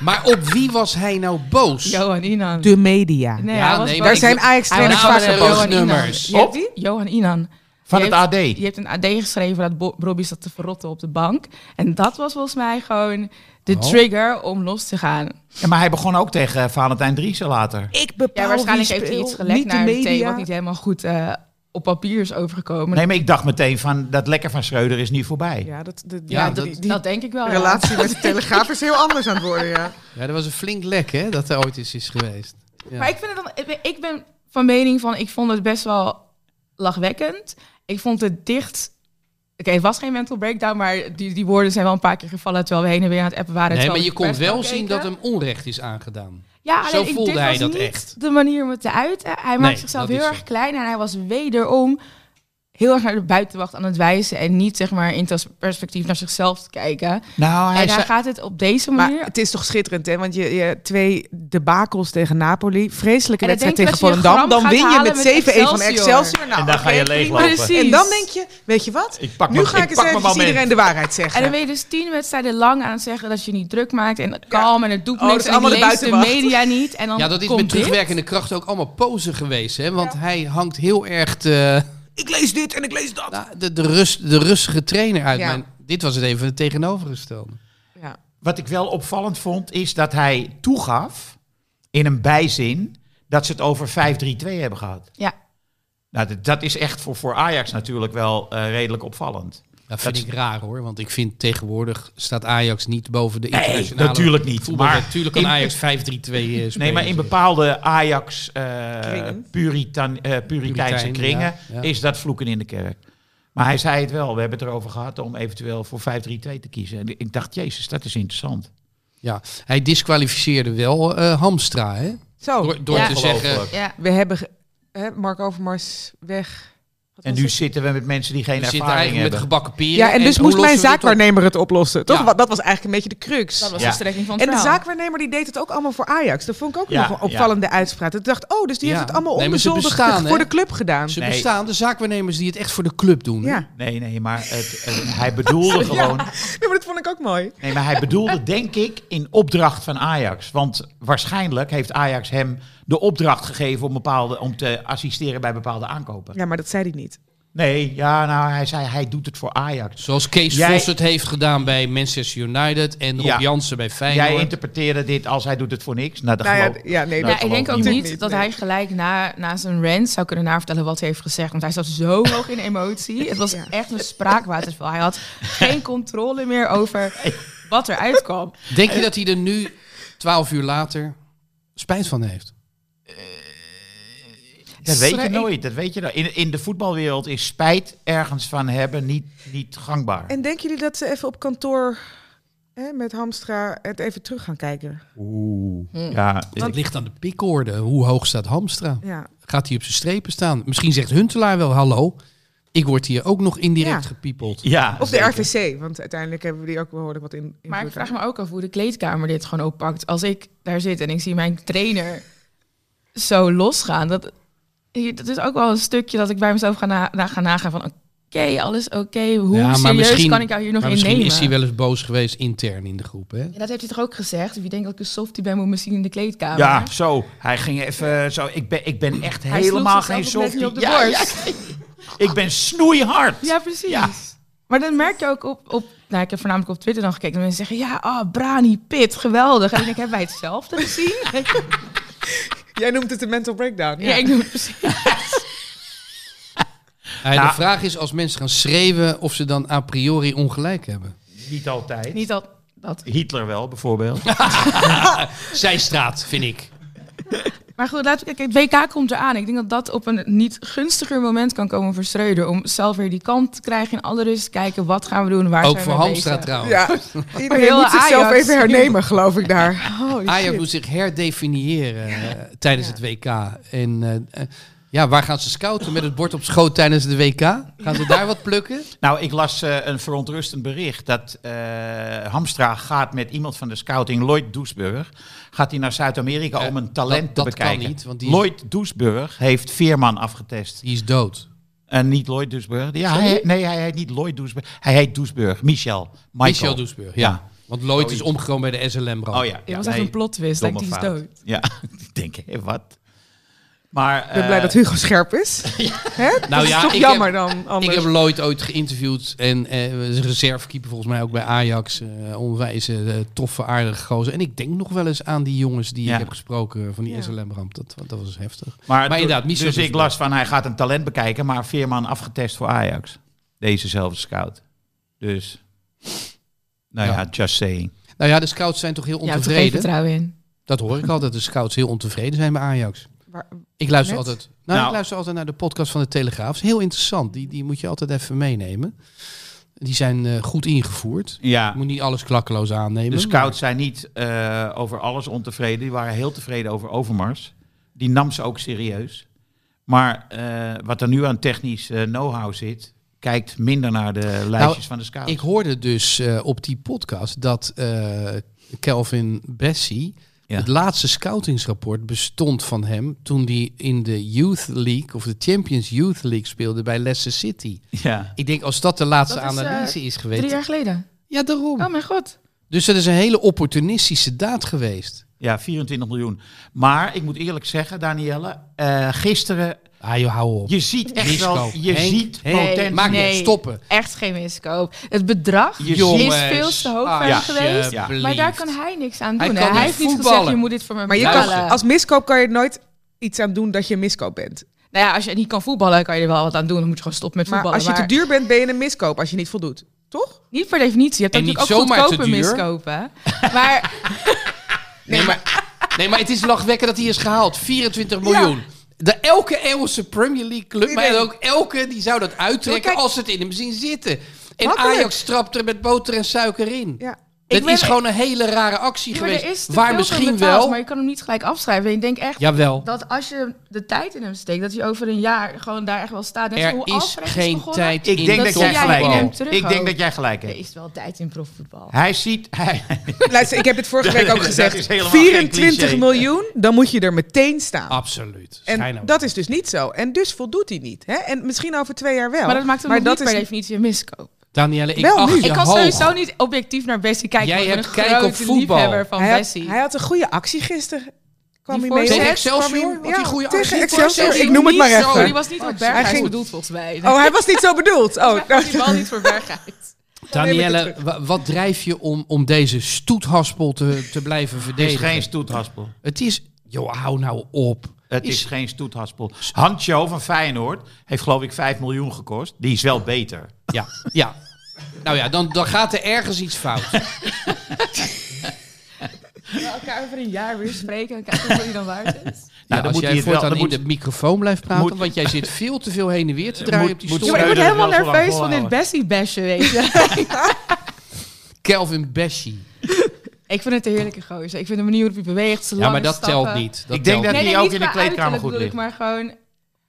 Maar op wie was hij nou boos? Johan Inan. De media. Nee, Ja, nee, Daar zijn Ajax-trainers boos. Johan Inan. die? Johan Inan. Van Die het heeft- AD. Je hebt een AD geschreven dat Robbie zat te verrotten op de bank. En dat was volgens mij gewoon de Oh. trigger om los te gaan. Ja, maar hij begon ook tegen Valentijn Driessen later. Ik bepaal Ja, waarschijnlijk heeft hij iets gelekt niet de naar de media. thee, wat niet helemaal goed eh, op papier is overgekomen. Nee, maar ik dacht meteen van, dat lekker van Schreuder is niet voorbij. Ja, dat, de, Ja, ja, dat- die, die dat denk ik wel. ja. relatie met de Telegraaf is heel anders aan het worden, ja. Ja, dat was een flink lek, hè? Dat er ooit eens is geweest. Ja. Maar ik, vind het dan, ik ben- ik ben van mening van, ik vond het best wel lachwekkend. Ik vond het dicht... Oké, het was geen mental breakdown, maar die, die woorden zijn wel een paar keer gevallen terwijl we heen en weer aan het appen waren. Nee, maar je kon wel zien dat hem onrecht is aangedaan. Ja, Zo alleen ik, voelde dit hij was dat niet echt. de manier om het te uiten. Hij Nee, maakt zichzelf heel erg zo. klein en hij was wederom heel erg naar de buitenwacht aan het wijzen en niet zeg maar in het perspectief naar zichzelf te kijken. Nou, hij en zei- gaat het op deze Maar manier. het is toch schitterend, hè? Want je, je twee debakels tegen Napoli, vreselijke wedstrijd tegen Volendam. Dan win je met halen 7-1 met van Excelsior. Nou, En dan ga je leeglopen. Precies. En dan denk je, weet je wat? Ik pak nu ga ik ik eens even iedereen de waarheid zeggen. En dan ben je dus tien wedstrijden lang aan het zeggen dat je niet druk maakt en kalm en het doet Oh, dat niks is en allemaal de media niet. En dan Ja, dat is met terugwerkende kracht ook allemaal pose geweest, hè? Want hij hangt heel erg te, ik lees dit en ik lees dat. nou, de, de, rust, de rustige trainer uit. Ja. Mijn, dit was het even het tegenovergestelde. Ja. Wat ik wel opvallend vond, is dat hij toegaf in een bijzin dat ze het over 5-3-2 hebben gehad. Ja. Nou, dat, dat is echt voor, voor Ajax natuurlijk wel eh, redelijk opvallend. Dat vind Dat- ik raar hoor, want ik vind tegenwoordig staat Ajax niet boven de Nee, internationale natuurlijk niet, voetbal. maar natuurlijk kan in- Ajax 5-3-2 eh, spelen. Nee, maar in bepaalde Ajax eh Kringen. Puritan, eh, Puriteinse Puritein, kringen ja, ja. is dat vloeken in de kerk. Maar hij zei het wel, we hebben het erover gehad om eventueel voor 5-3-2 te kiezen. En ik dacht, jezus, dat is interessant. Ja, hij disqualificeerde wel eh, Hamstra, hè? Zo, Door, door Ja. te zeggen... We hebben Mark Overmars weg. En nu zitten we met mensen die geen We ervaring eigenlijk met hebben. gebakken peren. Ja, en dus moest mijn zaakwaarnemer het oplossen. Toch? Ja. Dat was eigenlijk een beetje de crux. Dat was Ja. de strekking van het En de zaakwaarnemer die deed het ook allemaal voor Ajax. Dat vond ik ook Ja, nog een opvallende uitspraak. Ik dacht, oh, dus die Ja. heeft het allemaal Nee, onbezoldigd bestaan, voor de club gedaan. Ze Nee. bestaan, de zaakwaarnemers die het echt voor de club doen. Nee, nee, maar het, het- hij bedoelde gewoon... Nee, maar dat vond ik ook mooi. Nee, maar hij bedoelde denk ik in opdracht van Ajax. Want waarschijnlijk heeft Ajax hem de opdracht gegeven om, bepaalde, om te assisteren bij bepaalde aankopen. Ja, maar dat zei hij niet. Nee, ja, nou, hij zei hij doet het voor Ajax. Zoals Kees Jij- Vos het heeft gedaan bij Manchester United en Rob Ja. Jansen bij Jij Feyenoord. interpreteerde dit als hij doet het voor niks. Nou, dat Nou ja, geloof- ja, nee, dat Ja, ik denk ook niet, dat hij gelijk na, na zijn rant zou kunnen navertellen wat hij heeft gezegd. Want hij zat zo hoog in emotie. Het was Ja. echt een spraakwaterval. Hij had geen controle meer over wat er uitkwam. Denk je dat hij er nu, twaalf uur later, spijt van heeft? Dat weet je nooit. Dat weet je nou. in, in de voetbalwereld is spijt ergens van hebben niet, niet gangbaar. En denken jullie dat ze even op kantoor hè, met Hamstra het even terug gaan kijken? Oeh. Ja, Het ligt aan de pikorde. Hoe hoog staat Hamstra? Ja. Gaat hij op zijn strepen staan? Misschien zegt Huntelaar wel hallo. Ik word hier ook nog indirect Ja. gepiepeld. ja Of de zeker. RVC, want uiteindelijk hebben we die ook behoorlijk wat in. Maar ik vraag me ook af hoe de kleedkamer dit gewoon oppakt. Als ik daar zit en ik zie mijn trainer zo losgaan. Dat, dat is ook wel een stukje dat ik bij mezelf ga, na, na- ga nagaan van... Oké, alles oké. Hoe Ja, maar serieus misschien- kan ik jou hier nog maar in misschien nemen? is hij wel eens boos geweest intern in de groep. Hè? Ja, dat heeft hij toch ook gezegd? Wie denkt dat ik een softie ben, moet zien in de kleedkamer. Ja, zo. Hij ging even zo. Ik ben, ik ben echt Hij helemaal geen softie. op de Ja, borst. ja. ik ben snoeihard. Ja, precies. Ja. Maar dan merk je ook op, op... Nou, ik heb voornamelijk op Twitter dan gekeken. Dat mensen zeggen, ja, ah, Brani, Pit, geweldig. En ik denk, hebben wij hetzelfde gezien? Jij noemt het een mental breakdown. ja. ik doe het precies. Nou- de vraag is als mensen gaan schreeuwen of ze dan a priori ongelijk hebben. Niet altijd. Niet dat... dat. Hitler wel, bijvoorbeeld. Zijstraat, vind ik. Maar goed, laten we kijken. Het WK komt eraan. Ik denk dat dat op een niet gunstiger moment kan komen voor Schreuder. Om zelf weer die kant te krijgen in alle rust. Kijken, wat gaan we doen? Waar Ook zijn voor we Hamstra bezig? trouwens. Ja, iedereen moet zichzelf Ajax. even hernemen, geloof ik daar. Ajax moet zich herdefiniëren eh, tijdens het WK. En eh, eh, ja, waar gaan ze scouten? Met het bord op schoot tijdens de WK? Gaan ze daar wat plukken? nou, ik las eh, een verontrustend bericht dat eh, Hamstra gaat met iemand van de scouting, Lloyd Doesburg, gaat hij naar Zuid-Amerika om een talent dat- te dat kan bekijken. niet, want die is- Lloyd Doesburg heeft Veerman afgetest. Die is dood. En niet Lloyd Doesburg. Ja, hij, nee, hij heet niet Lloyd Doesburg. Hij heet Doesburg. Michel. Michael. Michel Doesburg, ja. Want Lloyd is omgekomen bij de SLM-brand. Oh ja. Ja, was echt een plot twist. Lijkt die is dood. Ja, ik denk, hé, wat? Maar, Ik ben blij eh, dat Hugo scherp is. Hè? Nou dat ja, is toch ik jammer heb- dan anders. Ik heb Lloyd ooit geïnterviewd en eh is een reservekeeper volgens mij ook bij Ajax. eh onwijs eh, toffe, aardige gozer. En ik denk nog wel eens aan die jongens die Ja. ik heb gesproken van die Ja. SLM-ramp. Dat, dat was heftig. Maar, Maar inderdaad, Michel dus ik las van hij gaat een talent bekijken, maar Veerman afgetest voor Ajax. Dezezelfde scout. Dus, nou ja, Ja. just saying. Nou ja, de scouts zijn toch heel Ja, ik heb er geen ontevreden. vertrouwen in. dat hoor ik altijd, de scouts heel ontevreden zijn bij Ajax. Waar- Ik luister Met? altijd. Nou, Nou. ik luister altijd naar de podcast van de Telegraaf. is heel interessant. Die, die moet je altijd even meenemen. Die zijn eh, goed ingevoerd. Je Ja, moet niet alles klakkeloos aannemen. de scouts zijn niet eh, over alles ontevreden. Die waren heel tevreden over Overmars. Die nam ze ook serieus. Maar eh, wat er nu aan technisch know-how zit, kijkt minder naar de lijstjes van de scouts. Ik hoorde dus eh, op die podcast dat eh, Kelvin Bessie Ja. het laatste scoutingsrapport bestond van hem toen hij in de Youth League of de Champions Youth League speelde bij Leicester City. ja. Ik denk als dat de laatste Dat is, eh, analyse is geweest. Drie jaar geleden. Ja, daarom. Oh mijn god. Dus dat is een hele opportunistische daad geweest. ja, 24 miljoen. Maar ik moet eerlijk zeggen, Danielle, eh, gisteren, Ah, joh, hou op. je ziet echt wel, Miskoop. je Henk, ziet potentie. maak Nee. niet, stoppen. Echt geen miskoop. Het bedrag Je is veel te hoog ah, geweest. Ja. Maar daar kan hij niks aan Hij doen. niet Hij heeft niet voetballen. gezegd, je moet dit voor me Maar je betalen. kan, als miskoop kan je er nooit iets aan doen dat je miskoop bent. Nou ja, als je niet kan voetballen, kan je er wel wat aan doen. Dan moet je gewoon stoppen met Maar voetballen. als je te duur bent, ben je een miskoop als je niet voldoet. Toch? Niet per definitie. Je hebt En natuurlijk niet ook goedkope miskopen. Maar Nee, maar, nee, maar het is lachwekkend dat hij is gehaald. 24 miljoen. De elke Engelse Premier League club, Nee, maar ook elke, die zou dat uittrekken kijk- als ze het in hem zien zitten. En Makkelijk. Ajax trapt er met boter en suiker in. Ja. Het ben- is gewoon een hele rare actie Ja, maar geweest. er is te waar veel misschien voor betaald, wel. Maar je kan hem niet gelijk afschrijven. En ik denk echt Jawel. dat als je de tijd in hem steekt, dat hij over een jaar gewoon daar echt wel staat. Net Er hoe is geen begonnen. tijd Ik in denk dat jij gelijk hebt. Ik denk dat jij gelijk Er hebt. is wel tijd in profvoetbal. Hij ziet... Hij, Luister, ik heb het vorige week ook gezegd. is helemaal geen 24 cliché. miljoen, dan moet je er meteen staan. Absoluut. En dat is dus niet zo. En dus voldoet hij niet. Hè? En misschien over twee jaar wel. Maar dat maakt hem maar nog dat niet per is definitie een miskoop. Danielle, ik Wel acht nu. je Ik kan hoog. sowieso niet objectief naar Bessie kijken. Jij want ik ben hebt een kijk op grote voetbal. liefhebber van hij, had, Bessie. hij had een goede actie gisteren. Kwam Die hij mee op. Tegen Excelsior? Hij- Had hij goede tegen actie? Excelsior. Ik noem het maar Niet zo, even. Die was niet Hij Berghuis ging- bedoeld volgens mij. Oh, hij was niet zo bedoeld. Oh, die bal niet voor Berghuis. Danielle, wa- wat drijf je om, om deze stoethaspel te, te blijven Het is verdedigen? geen stoethaspel. Het is... Joh, hou nou op. Het is, geen stoethaspel. Hancho van Feyenoord heeft geloof ik 5 miljoen gekost. Die is wel beter. Ja, ja. Nou ja, dan, dan gaat er ergens iets fout. We elkaar over een jaar weer spreken en kijken hoe die dan waard is. Ja, dan als moet jij hij het wel- voortaan dan in moet- de microfoon blijft praten, moet- want jij zit veel te veel heen en weer te draaien Moet- op die stoel. Ja, maar ik word helemaal nerveus van dit volhouden. Bessie-basje, weet je. Kelvin Bessie. Ik vind het een heerlijke gozer. Ik vind de manier waarop hij beweegt, zijn Ja, maar dat stappen. telt niet. Dat Ik denk dat hij ook in de kleedkamer goed bedoel ik, ligt. Maar gewoon,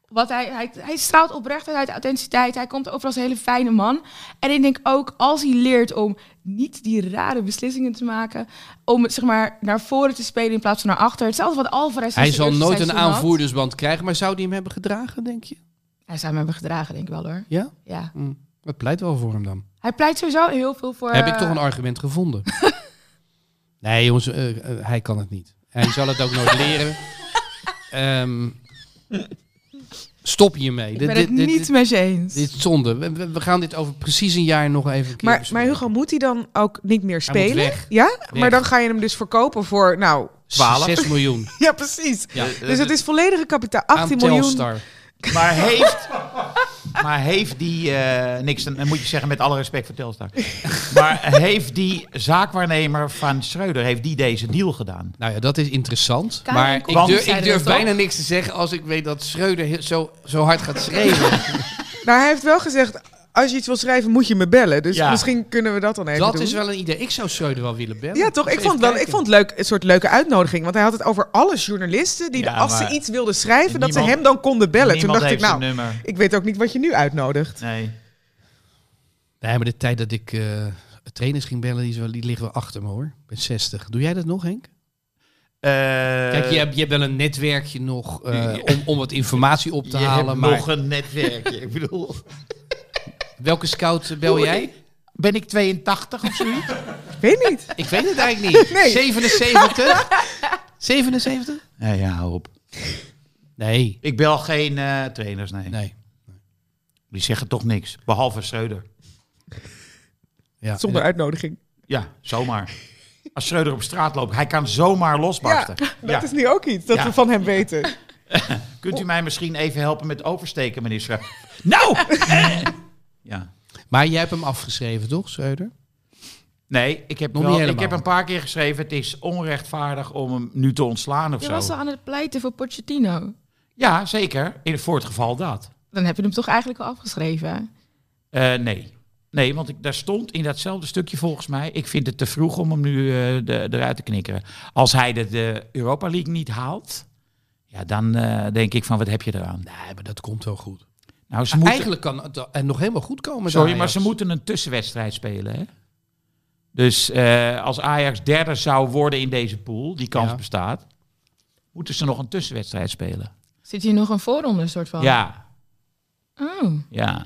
wat hij, hij, hij straalt oprechtheid uit, authenticiteit. Hij komt over als een hele fijne man. En ik denk ook, als hij leert om niet die rare beslissingen te maken, om zeg maar naar voren te spelen in plaats van naar achter. Hetzelfde wat Alvarez Hij zal nooit een had. aanvoerdersband krijgen, maar zou die hem hebben gedragen, denk je? Hij zou hem hebben gedragen, denk ik wel hoor. Ja? Ja. Hm. Dat pleit wel voor hem dan. Hij pleit sowieso heel veel voor... Heb ik toch eh, een argument gevonden? nee, jongens, eh, eh, hij kan het niet. Hij zal het ook nooit leren. Ehm, stop hiermee. Ik ben dit, het dit- niet dit- met je eens. dit is zonde. We, gaan dit over precies een jaar nog even Maar, maar bespreken. Hugo, moet hij dan ook niet meer spelen? weg. Ja? Weg. Maar dan ga je hem dus verkopen voor, nou... 12. 6 miljoen. Ja, precies. Ja. Dus het is volledige kapitaal. 18 Aan miljoen. Telstar. Maar heeft, maar heeft die, eh, niks, dan moet je zeggen met alle respect voor Telstar. Maar heeft die zaakwaarnemer van Schreuder, heeft die deze deal gedaan? Nou ja, dat is interessant. Karin maar ik durf, ik durf toch? bijna niks te zeggen als ik weet dat Schreuder zo, zo hard gaat schreeuwen. Nou, hij heeft wel gezegd, als je iets wil schrijven, moet je me bellen. Dus Ja. misschien kunnen we dat dan even dat doen. is wel een idee. Ik zou Schreuder wel willen bellen. Ja, toch? Ik vond, wel, ik vond het leuk, een soort leuke uitnodiging. Want hij had het over alle journalisten die, Ja, de, als ze iets wilden schrijven, dat ze hem dan konden bellen. Toen dacht ik, heeft nou, ik weet ook niet wat je nu uitnodigt. Nee. Nee, maar de tijd dat ik eh, trainers ging bellen, die, is wel, die liggen wel achter me hoor. Ik ben 60. Doe jij dat nog, Henk? Eh, Kijk, je hebt, je hebt wel een netwerkje nog eh, om, om wat informatie op te je halen. hebt Maar nog een netwerkje. ik bedoel, welke scout eh, bel jij? ben ik 82 of zoiets? Ik weet niet. Ik weet het eigenlijk niet. Nee. 77? 77? Nee, ja, hou op. Nee. Ik bel geen eh, trainers, nee. Nee. Die zeggen toch niks, behalve Schreuder. Ja. Zonder uitnodiging. Ja, zomaar. Als Schreuder op straat loopt, hij kan zomaar losbarsten. Dat Ja. is nu ook iets dat Ja. we van hem weten. Kunt u mij misschien even helpen met oversteken, meneer Schreuder? Nou! Ja. Maar jij hebt hem afgeschreven, toch, Schreuder? Nee, ik heb, Nog wel, niet ik heb een paar keer geschreven... het is onrechtvaardig om hem nu te ontslaan of Je zo. was al aan het pleiten voor Pochettino. Ja, zeker. In, voor het geval dat. Dan heb je hem toch eigenlijk al afgeschreven? Eh, nee. Nee, want ik, daar stond in datzelfde stukje volgens mij... ik vind het te vroeg om hem nu eh, de, eruit te knikkeren. Als hij de, de Europa League niet haalt... ja, dan eh, denk ik van wat heb je eraan? Nee, maar dat komt wel goed. Nou, ze moeten, Eigenlijk kan het en nog helemaal goed komen. sorry, maar ze moeten een tussenwedstrijd spelen, hè? Dus eh, als Ajax derde zou worden in deze pool, die kans Ja. bestaat... moeten ze nog een tussenwedstrijd spelen. Zit hier nog een voorronde soort van? Ja, Oh. ja.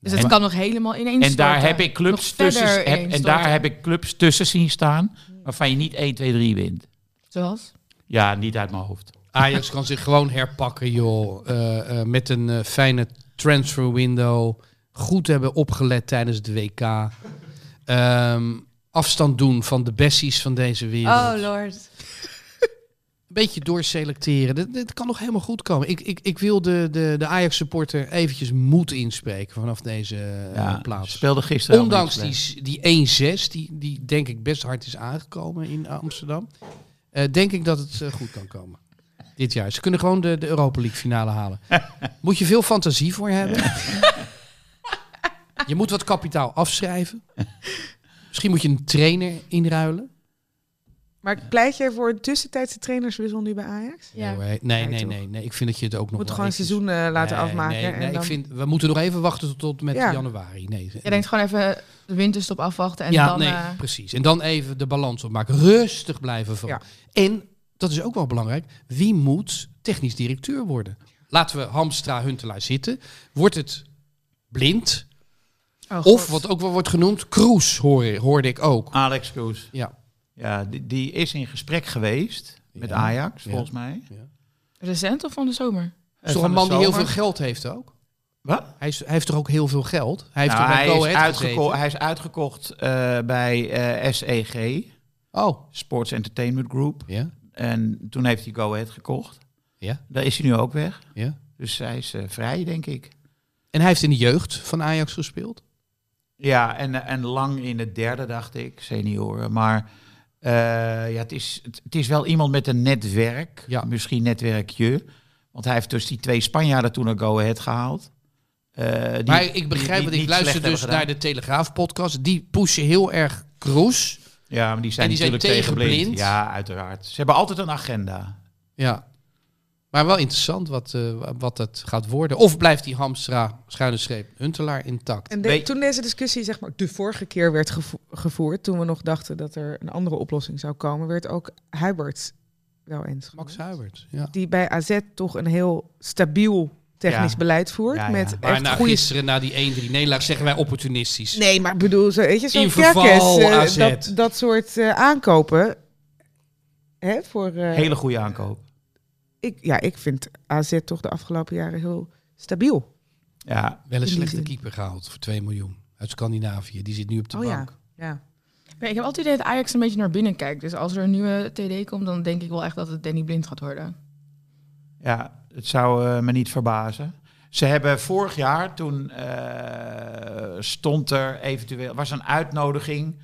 Dus het En- kan nog helemaal ineens En daar heb ik clubs tussen, heb, en daar heb ik clubs tussen zien staan waarvan je niet 1, 2, 3 wint. Zoals? Ja, niet uit mijn hoofd. Ajax kan zich gewoon herpakken, joh. Eh, eh, met een eh, fijne transfer window. Goed hebben opgelet tijdens het WK. Ehm, afstand doen van de bessies van deze wereld. Oh lord. Een beetje doorselecteren. Dit, dit kan nog helemaal goed komen. Ik, ik, ik wil de, de, de Ajax-supporter eventjes moed inspreken vanaf deze Ja, plaats. speelde gisteren. Ondanks die, die 1-6, die, die denk ik best hard is aangekomen in Amsterdam, eh, denk ik dat het goed kan komen. Dit jaar. Ze kunnen gewoon de, de Europa League finale halen. moet je veel fantasie voor hebben. je moet wat kapitaal afschrijven. Misschien moet je een trainer inruilen. Maar pleit jij voor een tussentijdse trainerswissel nu bij Ajax? Ja. Nee, nee, nee, nee, nee. Ik vind dat je het ook nog Moet wel gewoon een seizoen eh, laten Nee, afmaken. Nee, nee, en dan... ik vind, we moeten nog even wachten tot, tot met Ja. januari. Nee, Je denkt gewoon even de winterstop afwachten en ja, dan... nee, eh, precies. En dan even de balans opmaken. Rustig blijven van. Ja. En, dat is ook wel belangrijk, wie moet technisch directeur worden? Laten we Hamstra Huntelaar zitten. Wordt het blind? oh Of wat ook wel wordt genoemd, Kroes hoor, hoorde ik ook. Alex Kroes. Ja. Ja, die, die is in gesprek geweest met Ja. Ajax, Ja. volgens mij. Recent of van de zomer? Is toch van een man die heel veel geld heeft ook? Wat? Hij, is, hij heeft toch ook heel veel geld? Hij heeft Nou, toch hij, is uitgeko- hij is uitgekocht eh, bij eh, SEG, Oh, Sports Entertainment Group. ja, En toen heeft hij Go Ahead gekocht. ja, Daar is hij nu ook weg. ja. Dus hij is eh, vrij, denk ik. En hij heeft in de jeugd van Ajax gespeeld? Ja, en, en lang in het derde, dacht ik, senioren. Maar eh, ja, het, is, het, het is wel iemand met een netwerk. Ja. Misschien netwerkje. Want hij heeft dus die twee Spanjaarden toen naar Go Ahead gehaald. Eh, die- maar ik begrijp, want ik luister dus naar de Telegraaf-podcast. Die pushen heel erg Kroes. Ja, maar die zijn En die zijn natuurlijk tegen tegen blind. blind. Ja, uiteraard. Ze hebben altijd een agenda. Ja. Maar wel interessant wat, eh, wat het gaat worden. Of blijft die Hamstra, schuine streep, Huntelaar intact? En de- toen deze discussie zeg maar de vorige keer werd gevo- gevoerd, toen we nog dachten dat er een andere oplossing zou komen, werd ook Huibert wel eens. Max. Huibert, ja. Die bij AZ toch een heel stabiel technisch Ja. beleid voert. Ja, ja. Met Maar echt na goede... gisteren, na die 1-3 nederlaag, zeggen wij opportunistisch. Nee, maar bedoel, zo, weet je, zo'n In verval, Kerkers, eh, AZ. dat, dat soort eh, aankopen. Hè, voor, eh, Hele goede aankoop. ik, ja, ik vind AZ toch de afgelopen jaren heel stabiel. Ja, Wel een slechte keeper gehaald voor 2 miljoen. Uit Scandinavië. Die zit nu op de Oh ja. bank. Ja. Ja, ik heb altijd het idee dat Ajax een beetje naar binnen kijkt. Dus als er een nieuwe TD komt, dan denk ik wel echt dat het Danny Blind gaat worden. Ja, het zou eh, me niet verbazen. Ze hebben vorig jaar, toen eh, stond er eventueel, was een uitnodiging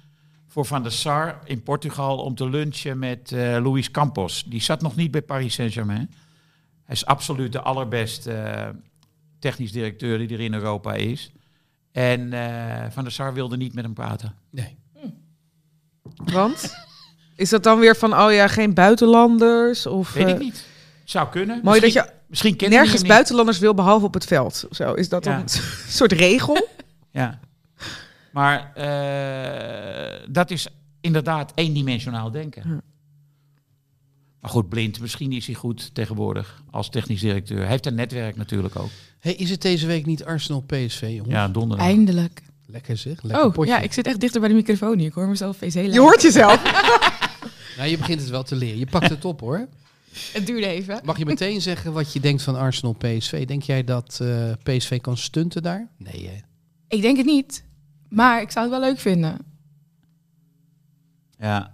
voor Van der Sar in Portugal om te lunchen met eh Luis Campos. Die zat nog niet bij Paris Saint-Germain. Hij is absoluut de allerbeste technisch directeur die er in Europa is. En eh, Van der Sar wilde niet met hem praten. Nee. Want? Is dat dan weer van, oh ja, geen buitenlanders? Of, Weet ik niet. Zou kunnen. Mooi misschien, dat je misschien kennen nergens buitenlanders wil behalve op het veld. of Zo, is dat dan Ja. een soort regel? Ja. Maar eh, dat is inderdaad eendimensionaal denken. Maar goed, blind. Misschien is hij goed tegenwoordig als technisch directeur. Hij heeft een netwerk natuurlijk ook. Hey, is het deze week niet Arsenal PSV, jongens? Ja, donderdag. Eindelijk. Lekker zeg. Lekker Oh, potje. ja, ik zit echt dichter bij de microfoon nu. Ik hoor mezelf VC Je hoort jezelf. Nou, je begint het wel te leren. Je pakt het op hoor. Het duurde even. Mag je meteen zeggen wat je denkt van Arsenal PSV? Denk jij dat eh, PSV kan stunten daar? Nee, hè? Ik denk het niet. Maar ik zou het wel leuk vinden. Ja.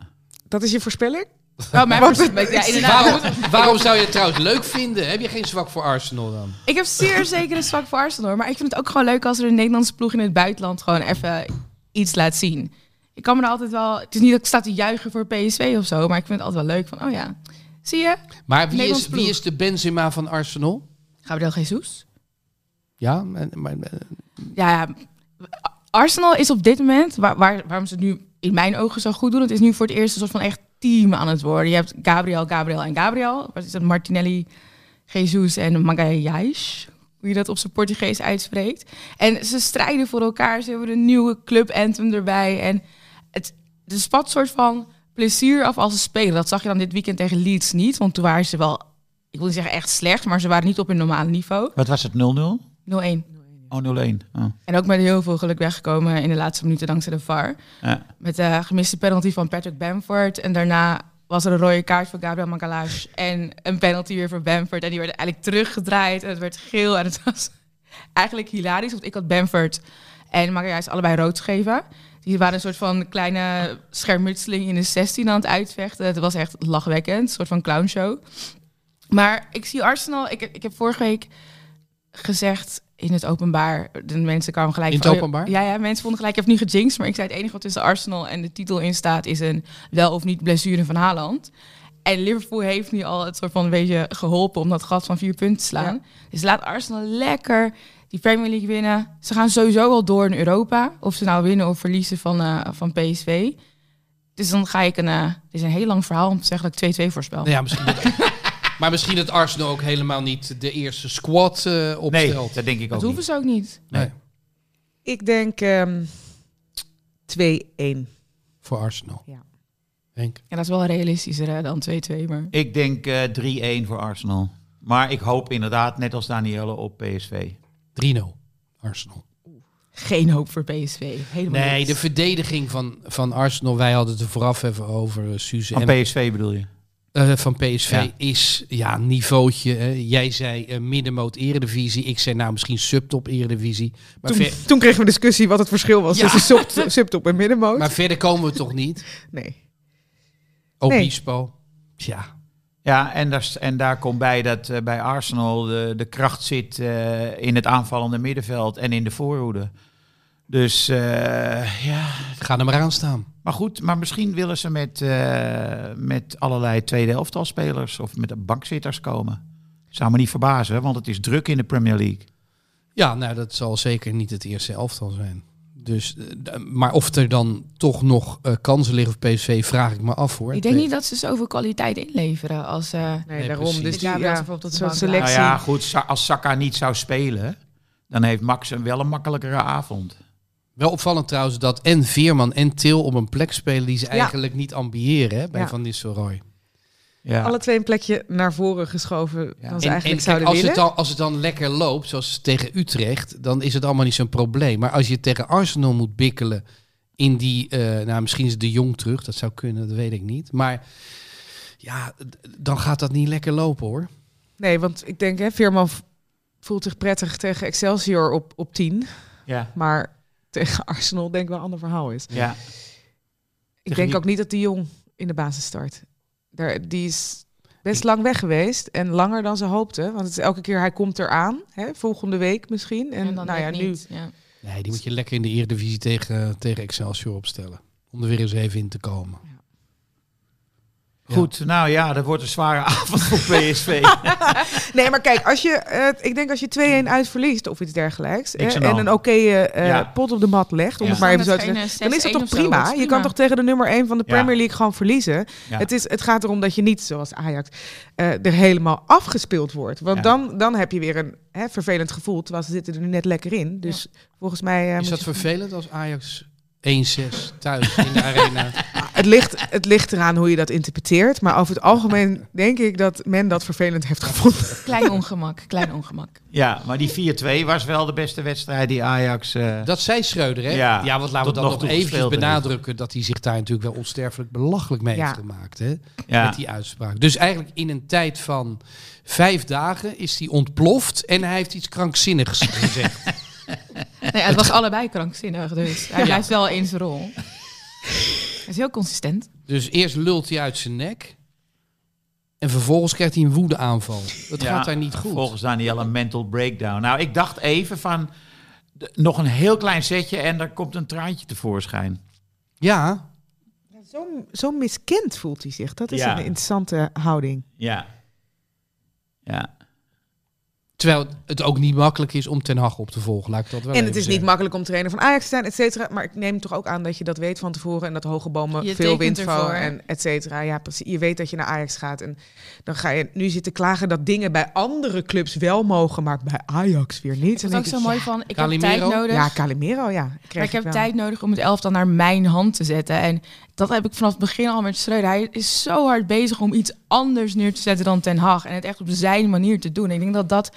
Dat is je voorspelling? Oh, mijn Want- voorspelling- ja, inderdaad. Waarom, waarom zou je het trouwens leuk vinden? Heb je geen zwak voor Arsenal dan? Ik heb zeer zeker een zwak voor Arsenal. Maar ik vind het ook gewoon leuk als er een Nederlandse ploeg in het buitenland gewoon even iets laat zien. Ik kan me er altijd wel... Het is niet dat ik sta te juichen voor PSV of zo. Maar ik vind het altijd wel leuk van, oh ja. Zie je? Maar wie is, wie is de Benzema van Arsenal? Gabriel Jesus? Ja, maar, maar- Ja, ja. Arsenal is op dit moment, waar, waar, waarom ze het nu in mijn ogen zo goed doen, het is nu voor het eerst een soort van echt team aan het worden. Je hebt Gabriel, Gabriel en Gabriel. Wat is dat? Martinelli, Jesus en Magalhães. Hoe je dat op zijn Portugees uitspreekt. En ze strijden voor elkaar. Ze hebben een nieuwe club anthem erbij. En het, het spat soort van plezier af als ze spelen. Dat zag je dan dit weekend tegen Leeds niet. Want toen waren ze wel, ik wil niet zeggen echt slecht, maar ze waren niet op hun normale niveau. Wat was het? 0-0? 0-1. Oh, 0-1. Oh. En ook met heel veel geluk weggekomen in de laatste minuten dankzij de VAR. Ja. Met de gemiste penalty van Patrick Bamford. En daarna was er een rode kaart voor Gabriel Magalhaes. En een penalty weer voor Bamford. En die werden eigenlijk teruggedraaid. En het werd geel. En het was eigenlijk hilarisch. Want ik had Bamford en Magalhaes allebei rood gegeven. Die waren een soort van kleine schermutseling in de 16 aan het uitvechten. Het was echt lachwekkend. Een soort van clownshow. Maar ik zie Arsenal... Ik, ik heb vorige week gezegd in het openbaar. De mensen kwamen gelijk In het van, openbaar? Ja, ja, mensen vonden gelijk, ik heb nu gejinxed. Maar ik zei het enige wat tussen Arsenal en de titel in staat... is een wel of niet blessure van Haaland. En Liverpool heeft nu al het soort van een beetje geholpen... om dat gat van vier punten te slaan. Dus laat Arsenal lekker die Premier League winnen. Ze gaan sowieso al door in Europa. Of ze nou winnen of verliezen van, eh, van PSV. Dus dan ga ik een... eh dit is een heel lang verhaal om te zeggen dat ik 2-2 voorspel. Ja, misschien dat- maar misschien dat Arsenal ook helemaal niet de eerste squad eh, Nee, opstelt. dat denk ik ook dat hoeven niet. ze ook niet. Nee, Ik denk ehm 2-1. voor Arsenal. Ja. Henk. Ja, dat is wel realistischer hè, dan 2-2. Maar Ik denk eh 3-1 voor Arsenal. Maar ik hoop inderdaad, net als Danielle, op PSV. 3-0 Arsenal. geen hoop voor PSV. Helemaal Nee, de verdediging van, van Arsenal, wij hadden het er vooraf even over, uh, Suze. Van en- PSV bedoel je? eh, van PSV Ja. is ja, niveautje. hè. Jij zei eh, middenmoot eredivisie. Ik zei nou misschien subtop eredivisie. Maar, Toen, ver- toen kregen we discussie wat het verschil was Ja. tussen sub, subtop en middenmoot. maar verder komen we toch niet. nee. Obispo. Tja, Ja, en daar, en daar komt bij dat eh, bij Arsenal de, de kracht zit eh, in het aanvallende middenveld en in de voorhoede. Dus eh, ja, ga er maar aan staan. maar goed, maar misschien willen ze met, met allerlei tweede elftalspelers of met de bankzitters komen. Zou me niet verbazen, want het is druk in de Premier League. Ja, nou dat zal zeker niet het eerste elftal zijn. Dus, eh, maar of er dan toch nog eh, kansen liggen voor PSV, vraag ik me af hoor. Ik denk niet dat ze zoveel kwaliteit inleveren als... eh, Nee, Nee, daarom. precies. Dus die, ja, bijvoorbeeld bank selectie. Nou ja, goed, als Saka niet zou spelen, dan heeft Max een wel een makkelijkere avond. Wel opvallend trouwens dat en Veerman en Til op een plek spelen die ze Ja. eigenlijk niet ambiëren hè, bij Ja. Van Nistelrooy. Ja. Alle twee een plekje naar voren geschoven Ja. dan ze En, eigenlijk en kijk, zouden als, willen. het dan, als het dan lekker loopt, zoals tegen Utrecht, dan is het allemaal niet zo'n probleem. Maar als je tegen Arsenal moet bikkelen in die, eh, nou misschien is het de Jong terug, dat zou kunnen, dat weet ik niet. Maar ja, dan gaat dat niet lekker lopen hoor. Nee, want ik denk, hè, Veerman voelt zich prettig tegen Excelsior op, op 10. Ja. Maar tegen Arsenal denk ik wel een ander verhaal is. ja. Ik Tegen denk ook niet dat de Jong in de basis start. Daar, die is best lang weg geweest en langer dan ze hoopten. Want het is elke keer, hij komt eraan, hè, volgende week misschien. En, en dan nou ja, nu niet. Ja. Nee, die moet je lekker in de Eredivisie tegen, tegen Excelsior opstellen. Om er weer eens even in te komen. Ja. Goed, nou ja, dat wordt een zware avond voor PSV. Nee, maar kijk, als je, eh, ik denk als je 2-1 uitverliest of iets dergelijks. Eh, en een oké eh, Ja. pot op de mat legt, om Ja. het maar even zo te zeggen. Dan is dat 6-1 toch prima? Je kan toch tegen de nummer 1 van de. Premier League gewoon verliezen? Ja. Het, is, het gaat erom dat je niet, zoals Ajax, eh, er helemaal afgespeeld wordt. Want Ja. dan, dan heb je weer een hè, vervelend gevoel, terwijl ze zitten er nu net lekker in. Dus volgens mij... eh, Is dat je- vervelend als Ajax 1-6 thuis in de arena? Het ligt, het ligt eraan hoe je dat interpreteert. Maar over het algemeen denk ik dat men dat vervelend heeft gevonden. Klein ongemak, klein ongemak. ja, maar die 4-2 was wel de beste wedstrijd die Ajax... eh, Dat zei Schreuder, hè? Ja, Ja, want laten we dan nog even benadrukken dat hij zich daar natuurlijk wel onsterfelijk belachelijk mee Ja. heeft gemaakt, hè? ja. Met die uitspraak. Dus eigenlijk in een tijd van vijf dagen is hij ontploft en hij heeft iets krankzinnigs gezegd. Nee, het was allebei krankzinnig, dus hij blijft wel in zijn rol. Hij is heel consistent. Dus eerst lult hij uit zijn nek en vervolgens krijgt hij een woedeaanval. Dat Ja, gaat daar niet goed. Volgens Daniel een mental breakdown. Nou, ik dacht even van... nog een heel klein setje en er komt een traantje tevoorschijn. Ja, Zo, zo miskend voelt hij zich. Dat is Ja. een interessante houding. Ja. Ja. Terwijl het ook niet makkelijk is om Ten Hag op te volgen, laat ik dat wel En het is niet makkelijk om trainer van Ajax te zijn, et cetera. Maar ik neem toch ook aan dat je dat weet van tevoren. En dat hoge bomen Je veel wind vallen en et cetera. Ja, precies. Je weet dat je naar Ajax gaat. En dan ga je nu zitten klagen dat dingen bij andere clubs wel mogen, maar bij Ajax weer niet. Ik het ook zo mooi van, ik heb tijd nodig. Ja, Calimero, ja. Maar ik heb wel. tijd nodig om het elftal naar mijn hand te zetten. En dat heb ik vanaf het begin al met Schreuder. Hij is zo hard bezig om iets anders neer te zetten dan Ten Hag. En het echt op zijn manier te doen. Ik denk dat dat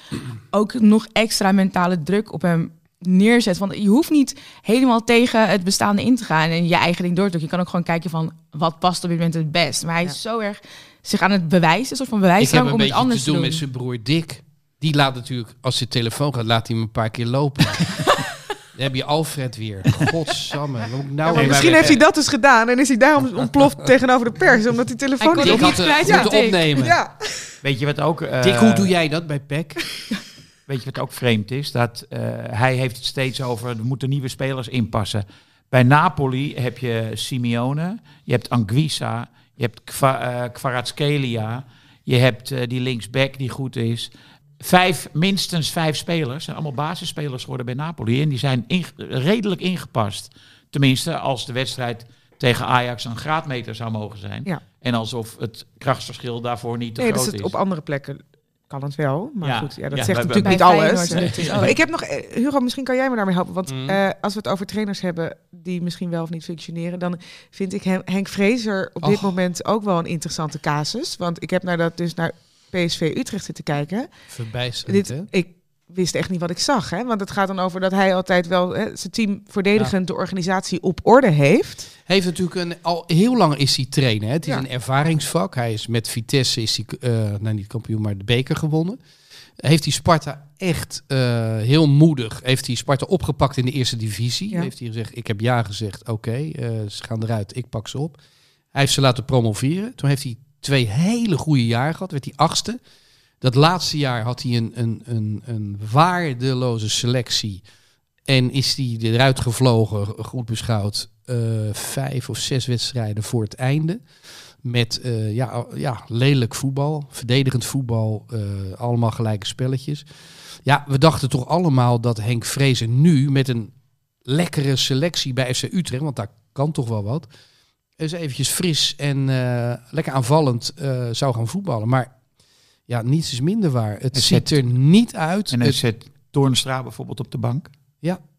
ook nog extra mentale druk op hem neerzet. Want je hoeft niet helemaal tegen het bestaande in te gaan en je eigen ding door te doen. Je kan ook gewoon kijken van wat past op dit moment het best. Maar hij is zo erg zich aan het bewijzen, een soort van Ik heb bewijsdrang een om het beetje anders te te doen doen. met zijn broer Dick. Die laat natuurlijk, als hij telefoon gaat, laat hij hem een paar keer lopen. Dan heb je Alfred weer. Godsamme. Nou Ja, misschien heeft hij dat dus gedaan en is hij daarom ontploft tegenover de pers, omdat die telefoon Hij kon niet had kwijt moeten opnemen. Ja. Weet je wat ook... eh, Dick, hoe doe jij dat bij PEC? Weet je wat ook vreemd is? Dat eh, hij heeft het steeds over, er moeten nieuwe spelers inpassen. Bij Napoli heb je Simeone, je hebt Anguissa, je hebt Kva, eh, Kvaratskhelia, je hebt eh, die linksback die goed is. Vijf, minstens vijf spelers, zijn allemaal basisspelers geworden bij Napoli. En die zijn redelijk ingepast. Tenminste, als de wedstrijd tegen Ajax een graadmeter zou mogen zijn. Ja. En alsof het krachtsverschil daarvoor niet te Nee, dus groot het, is. op andere plekken kan het wel. Maar Ja. goed, ja, dat Ja, zegt natuurlijk niet alles. Nee. Maar ik heb nog, eh, Hugo, misschien kan jij me daarmee helpen. Want Mm. eh, als we het over trainers hebben die misschien wel of niet functioneren, dan vind ik Hen- Henk Vrezer op dit Och. moment ook wel een interessante casus. Want ik heb naar dat dus naar PSV Utrecht zitten kijken. Verbijsterend, Dit, ik wist echt niet wat ik zag. Hè? Want het gaat dan over dat hij altijd wel hè, zijn team verdedigend de organisatie op orde heeft. Heeft natuurlijk een, al heel lang is hij trainer. Hè? Het is Ja. een ervaringsvak. Hij is met Vitesse is hij, eh nou niet kampioen, maar de beker gewonnen. Heeft hij Sparta echt eh, heel moedig. Heeft hij Sparta opgepakt in de eerste divisie. Ja. Heeft hij gezegd, ik heb ja gezegd, oké, eh, ze gaan eruit, ik pak ze op. Hij heeft ze laten promoveren. Toen heeft hij twee hele goede jaar gehad. Werd hij achtste. Dat laatste jaar had hij een, een, een, een waardeloze selectie. En is hij eruit gevlogen, goed beschouwd, eh, vijf of zes wedstrijden voor het einde. Met eh, ja, ja, lelijk voetbal, verdedigend voetbal, eh, allemaal gelijke spelletjes. Ja, we dachten toch allemaal dat Henk Vrezer nu met een lekkere selectie bij FC Utrecht, want daar kan toch wel wat, eens eventjes fris en eh, lekker aanvallend eh, zou gaan voetballen. Maar ja, niets is minder waar. Het ziet zet- er niet uit. En hij Het zet Toornstra bijvoorbeeld op de bank.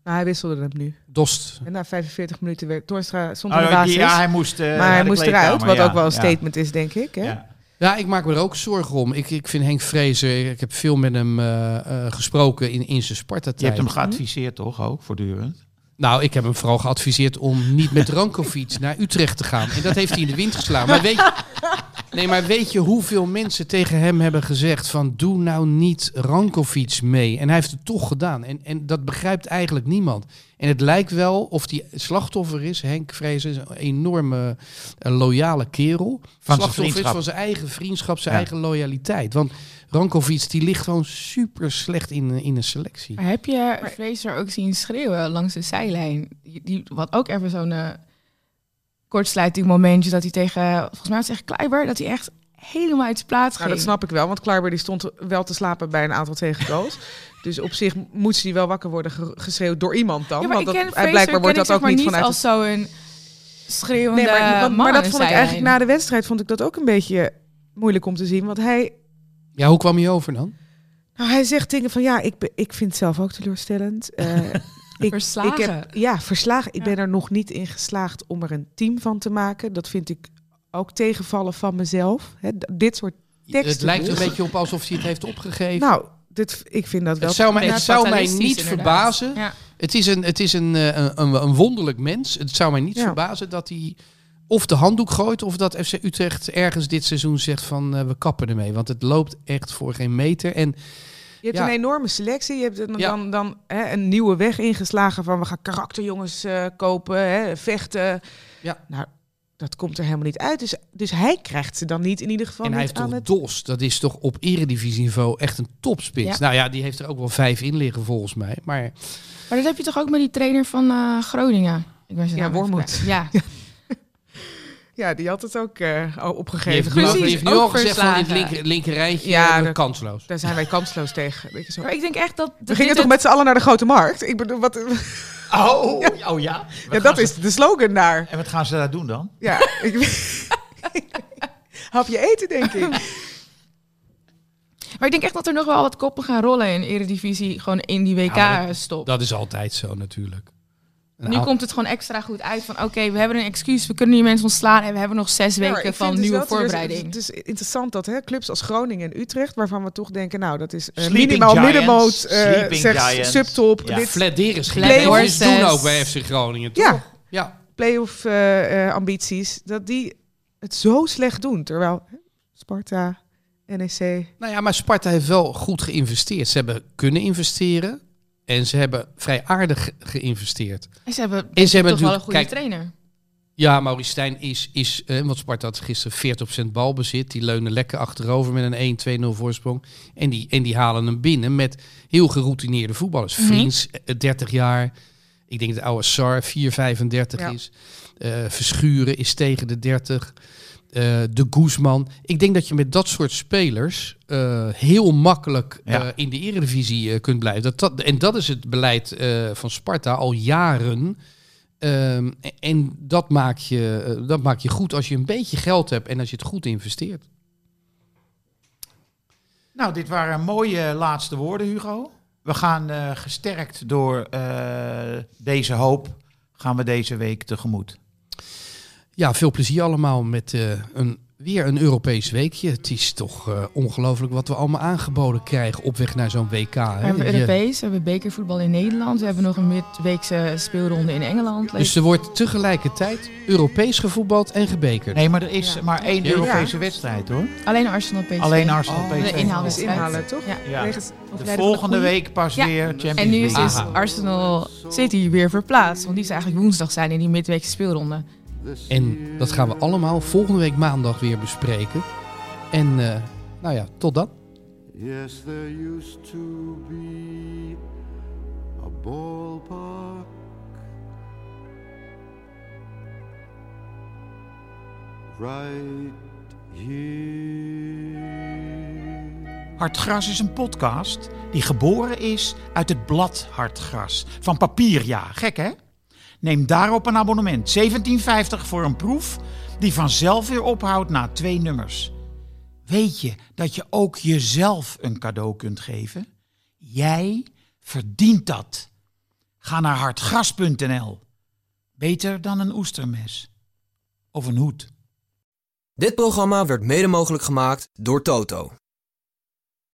Maar hij wisselde hem nu. dost. En na 45 minuten werd Toornstra stond Oh, in de basis. ja, hij moest, eh, maar hij moest eruit, wat ja, ook wel een ja, statement is, denk ik. Hè? Ja. Ja, ik maak me er ook zorgen om. Ik, ik vind Henk Vrezer, ik heb veel met hem eh, eh, gesproken in, in zijn Sparta-tijd. Je hebt hem geadviseerd toch ook, voortdurend? Nou, ik heb hem vooral geadviseerd om niet met Rankovic naar Utrecht te gaan. En dat heeft hij in de wind geslagen. Maar weet, nee, maar weet je hoeveel mensen tegen hem hebben gezegd van doe nou niet Rankovic mee. En hij heeft het toch gedaan. En, en dat begrijpt eigenlijk niemand. En het lijkt wel of die slachtoffer is. Henk Vrezer is een enorme eh, loyale kerel. Van zijn slachtoffer is van zijn eigen vriendschap, zijn Ja. eigen loyaliteit. Want Rankovic die ligt gewoon super slecht in, eh, in een selectie. Maar heb je Fraser ook zien schreeuwen langs de zijlijn? Die, wat ook even zo'n eh, kortsluiting momentje dat hij tegen, volgens mij was het tegen Kleiber, dat hij echt helemaal uit zijn plaats Nou, ging. dat snap ik wel, want Kleiber die stond wel te slapen bij een aantal tegengoals. dus op zich moet hij wel wakker worden ge- geschreeuwd door iemand dan. Ja, maar want ik dat, ken hij- Fraser blijkbaar wordt ken dat ik, ook zeg niet maar, vanuit... als zo'n schreeuwende nee, maar, want- man maar dat de vond ik eigenlijk na de wedstrijd vond ik dat ook een beetje moeilijk om te zien. Want hij, Ja, hoe kwam hij over dan? nou, hij zegt dingen van ja, ik, ik vind het zelf ook teleurstellend. Eh, ik, Verslagen. Ik heb, ja, verslagen. Ik Ja. ben er nog niet in geslaagd om er een team van te maken. Dat vind ik ook tegenvallen van mezelf. Hè, d- dit soort teksten. Het lijkt dus. een beetje op alsof hij het heeft opgegeven. Nou, dit, ik vind dat wel... het zou mij, het zou mij niet inderdaad. verbazen. Ja. Het is, een, het is een, eh, een, een, een wonderlijk mens. Het zou mij niet Ja. verbazen dat hij of de handdoek gooit... of dat FC Utrecht ergens dit seizoen zegt van eh, we kappen ermee. Want het loopt echt voor geen meter. En Je hebt Ja. een enorme selectie. Je hebt dan, Ja. dan, dan hè, een nieuwe weg ingeslagen van we gaan karakterjongens eh, kopen, hè, vechten. Ja. Nou, dat komt er helemaal niet uit. Dus, dus hij krijgt ze dan niet in ieder geval en hij heeft toch het... Dos. Dat is toch op eredivisieniveau echt een topspits. Ja. Nou ja, die heeft er ook wel vijf in liggen volgens mij. Maar Maar dat heb je toch ook met die trainer van eh, Groningen? Ik ben Ja, even Wormoed. Ja. Ja, die had het ook eh, al die opgegeven. heeft, die heeft nu ook al gezegd van in het verslagen. linker, linker rijtje Ja, eh, dat- kansloos. Daar zijn wij kansloos tegen. Weet je zo. Maar ik denk echt dat... We gingen toch met z'n allen naar de grote markt? Ik bedoel, wat, Oh, oh ja. Wat ja, gaan dat ze- is de slogan daar. En wat gaan ze daar doen dan? Ja, ik, hapje eten, denk ik. Maar ik denk echt dat er nog wel wat koppen gaan rollen in Eredivisie. Gewoon in die WK-stop. Dat is altijd zo natuurlijk. Nu komt het gewoon extra goed uit van... Oké, we hebben een excuus. We kunnen die mensen ontslaan. En we hebben nog zes weken van dus nieuwe voorbereiding. Het is interessant dat hè, clubs als Groningen en Utrecht, waarvan we toch denken, nou, dat is eh, minimaal Giants, middenmoot, eh, Sleeping zeg, Giants. subtop, Ja. dit netjes doen ook bij FC Groningen, toch? Ja. ja. play-off eh, eh, ambities, dat die het zo slecht doen. Terwijl Sparta, NEC, Nou ja, maar Sparta heeft wel goed geïnvesteerd. Ze hebben kunnen investeren en ze hebben vrij aardig ge- geïnvesteerd. En ze hebben, En ze hebben toch wel een goede kijk, trainer. Ja, Maurice Stijn is, is eh, want Sparta had gisteren 40% balbezit. Die leunen lekker achterover met een 1-2-0 voorsprong. En die, en die halen hem binnen met heel geroutineerde voetballers. Mhm. Vriends, eh, 30 jaar. Ik denk dat de oude Sar 4,35 Ja. is. Eh, Verschuren is tegen de 30. Eh, de Guzman. Ik denk dat je met dat soort spelers eh, heel makkelijk Ja. eh, in de eredivisie kunt blijven. Dat, dat, en dat is het beleid van Sparta al jaren. Ehm, en dat maak, je, dat maak je goed als je een beetje geld hebt en als je het goed investeert. Nou, dit waren mooie laatste woorden, Hugo. We gaan gesterkt door deze hoop, gaan we deze week tegemoet. Ja, veel plezier allemaal met eh, een, weer een Europees weekje. Het is toch eh, ongelooflijk wat we allemaal aangeboden krijgen op weg naar zo'n WK. We Hè? hebben Je- Europees, we hebben bekervoetbal in Nederland. We hebben nog een midweekse speelronde in Engeland. dus er wordt tegelijkertijd Europees gevoetbald en gebekerd. Nee, maar er is Ja. maar één Ja. Europese wedstrijd hoor. Alleen Arsenal PSV. Alleen Arsenal Oh, PSV. de Dus inhalen, toch? Ja. De volgende week pas Ja. weer Champions En nu is League. dus Arsenal City weer verplaatst. Want die zou eigenlijk woensdag zijn in die midweekse speelronde. En dat gaan we allemaal volgende week maandag weer bespreken. En eh, nou ja, tot dan. Yes, there used to be a ballpark right here. Hartgras is een podcast die geboren is uit het blad Hartgras. Van papier, ja. Gek hè? Neem daarop een abonnement. 17,50 voor een proef die vanzelf weer ophoudt na twee nummers. Weet je dat je ook jezelf een cadeau kunt geven? Jij verdient dat. Ga naar hartgras.nl. Beter dan een oestermes. Of een hoed. Dit programma werd mede mogelijk gemaakt door Toto.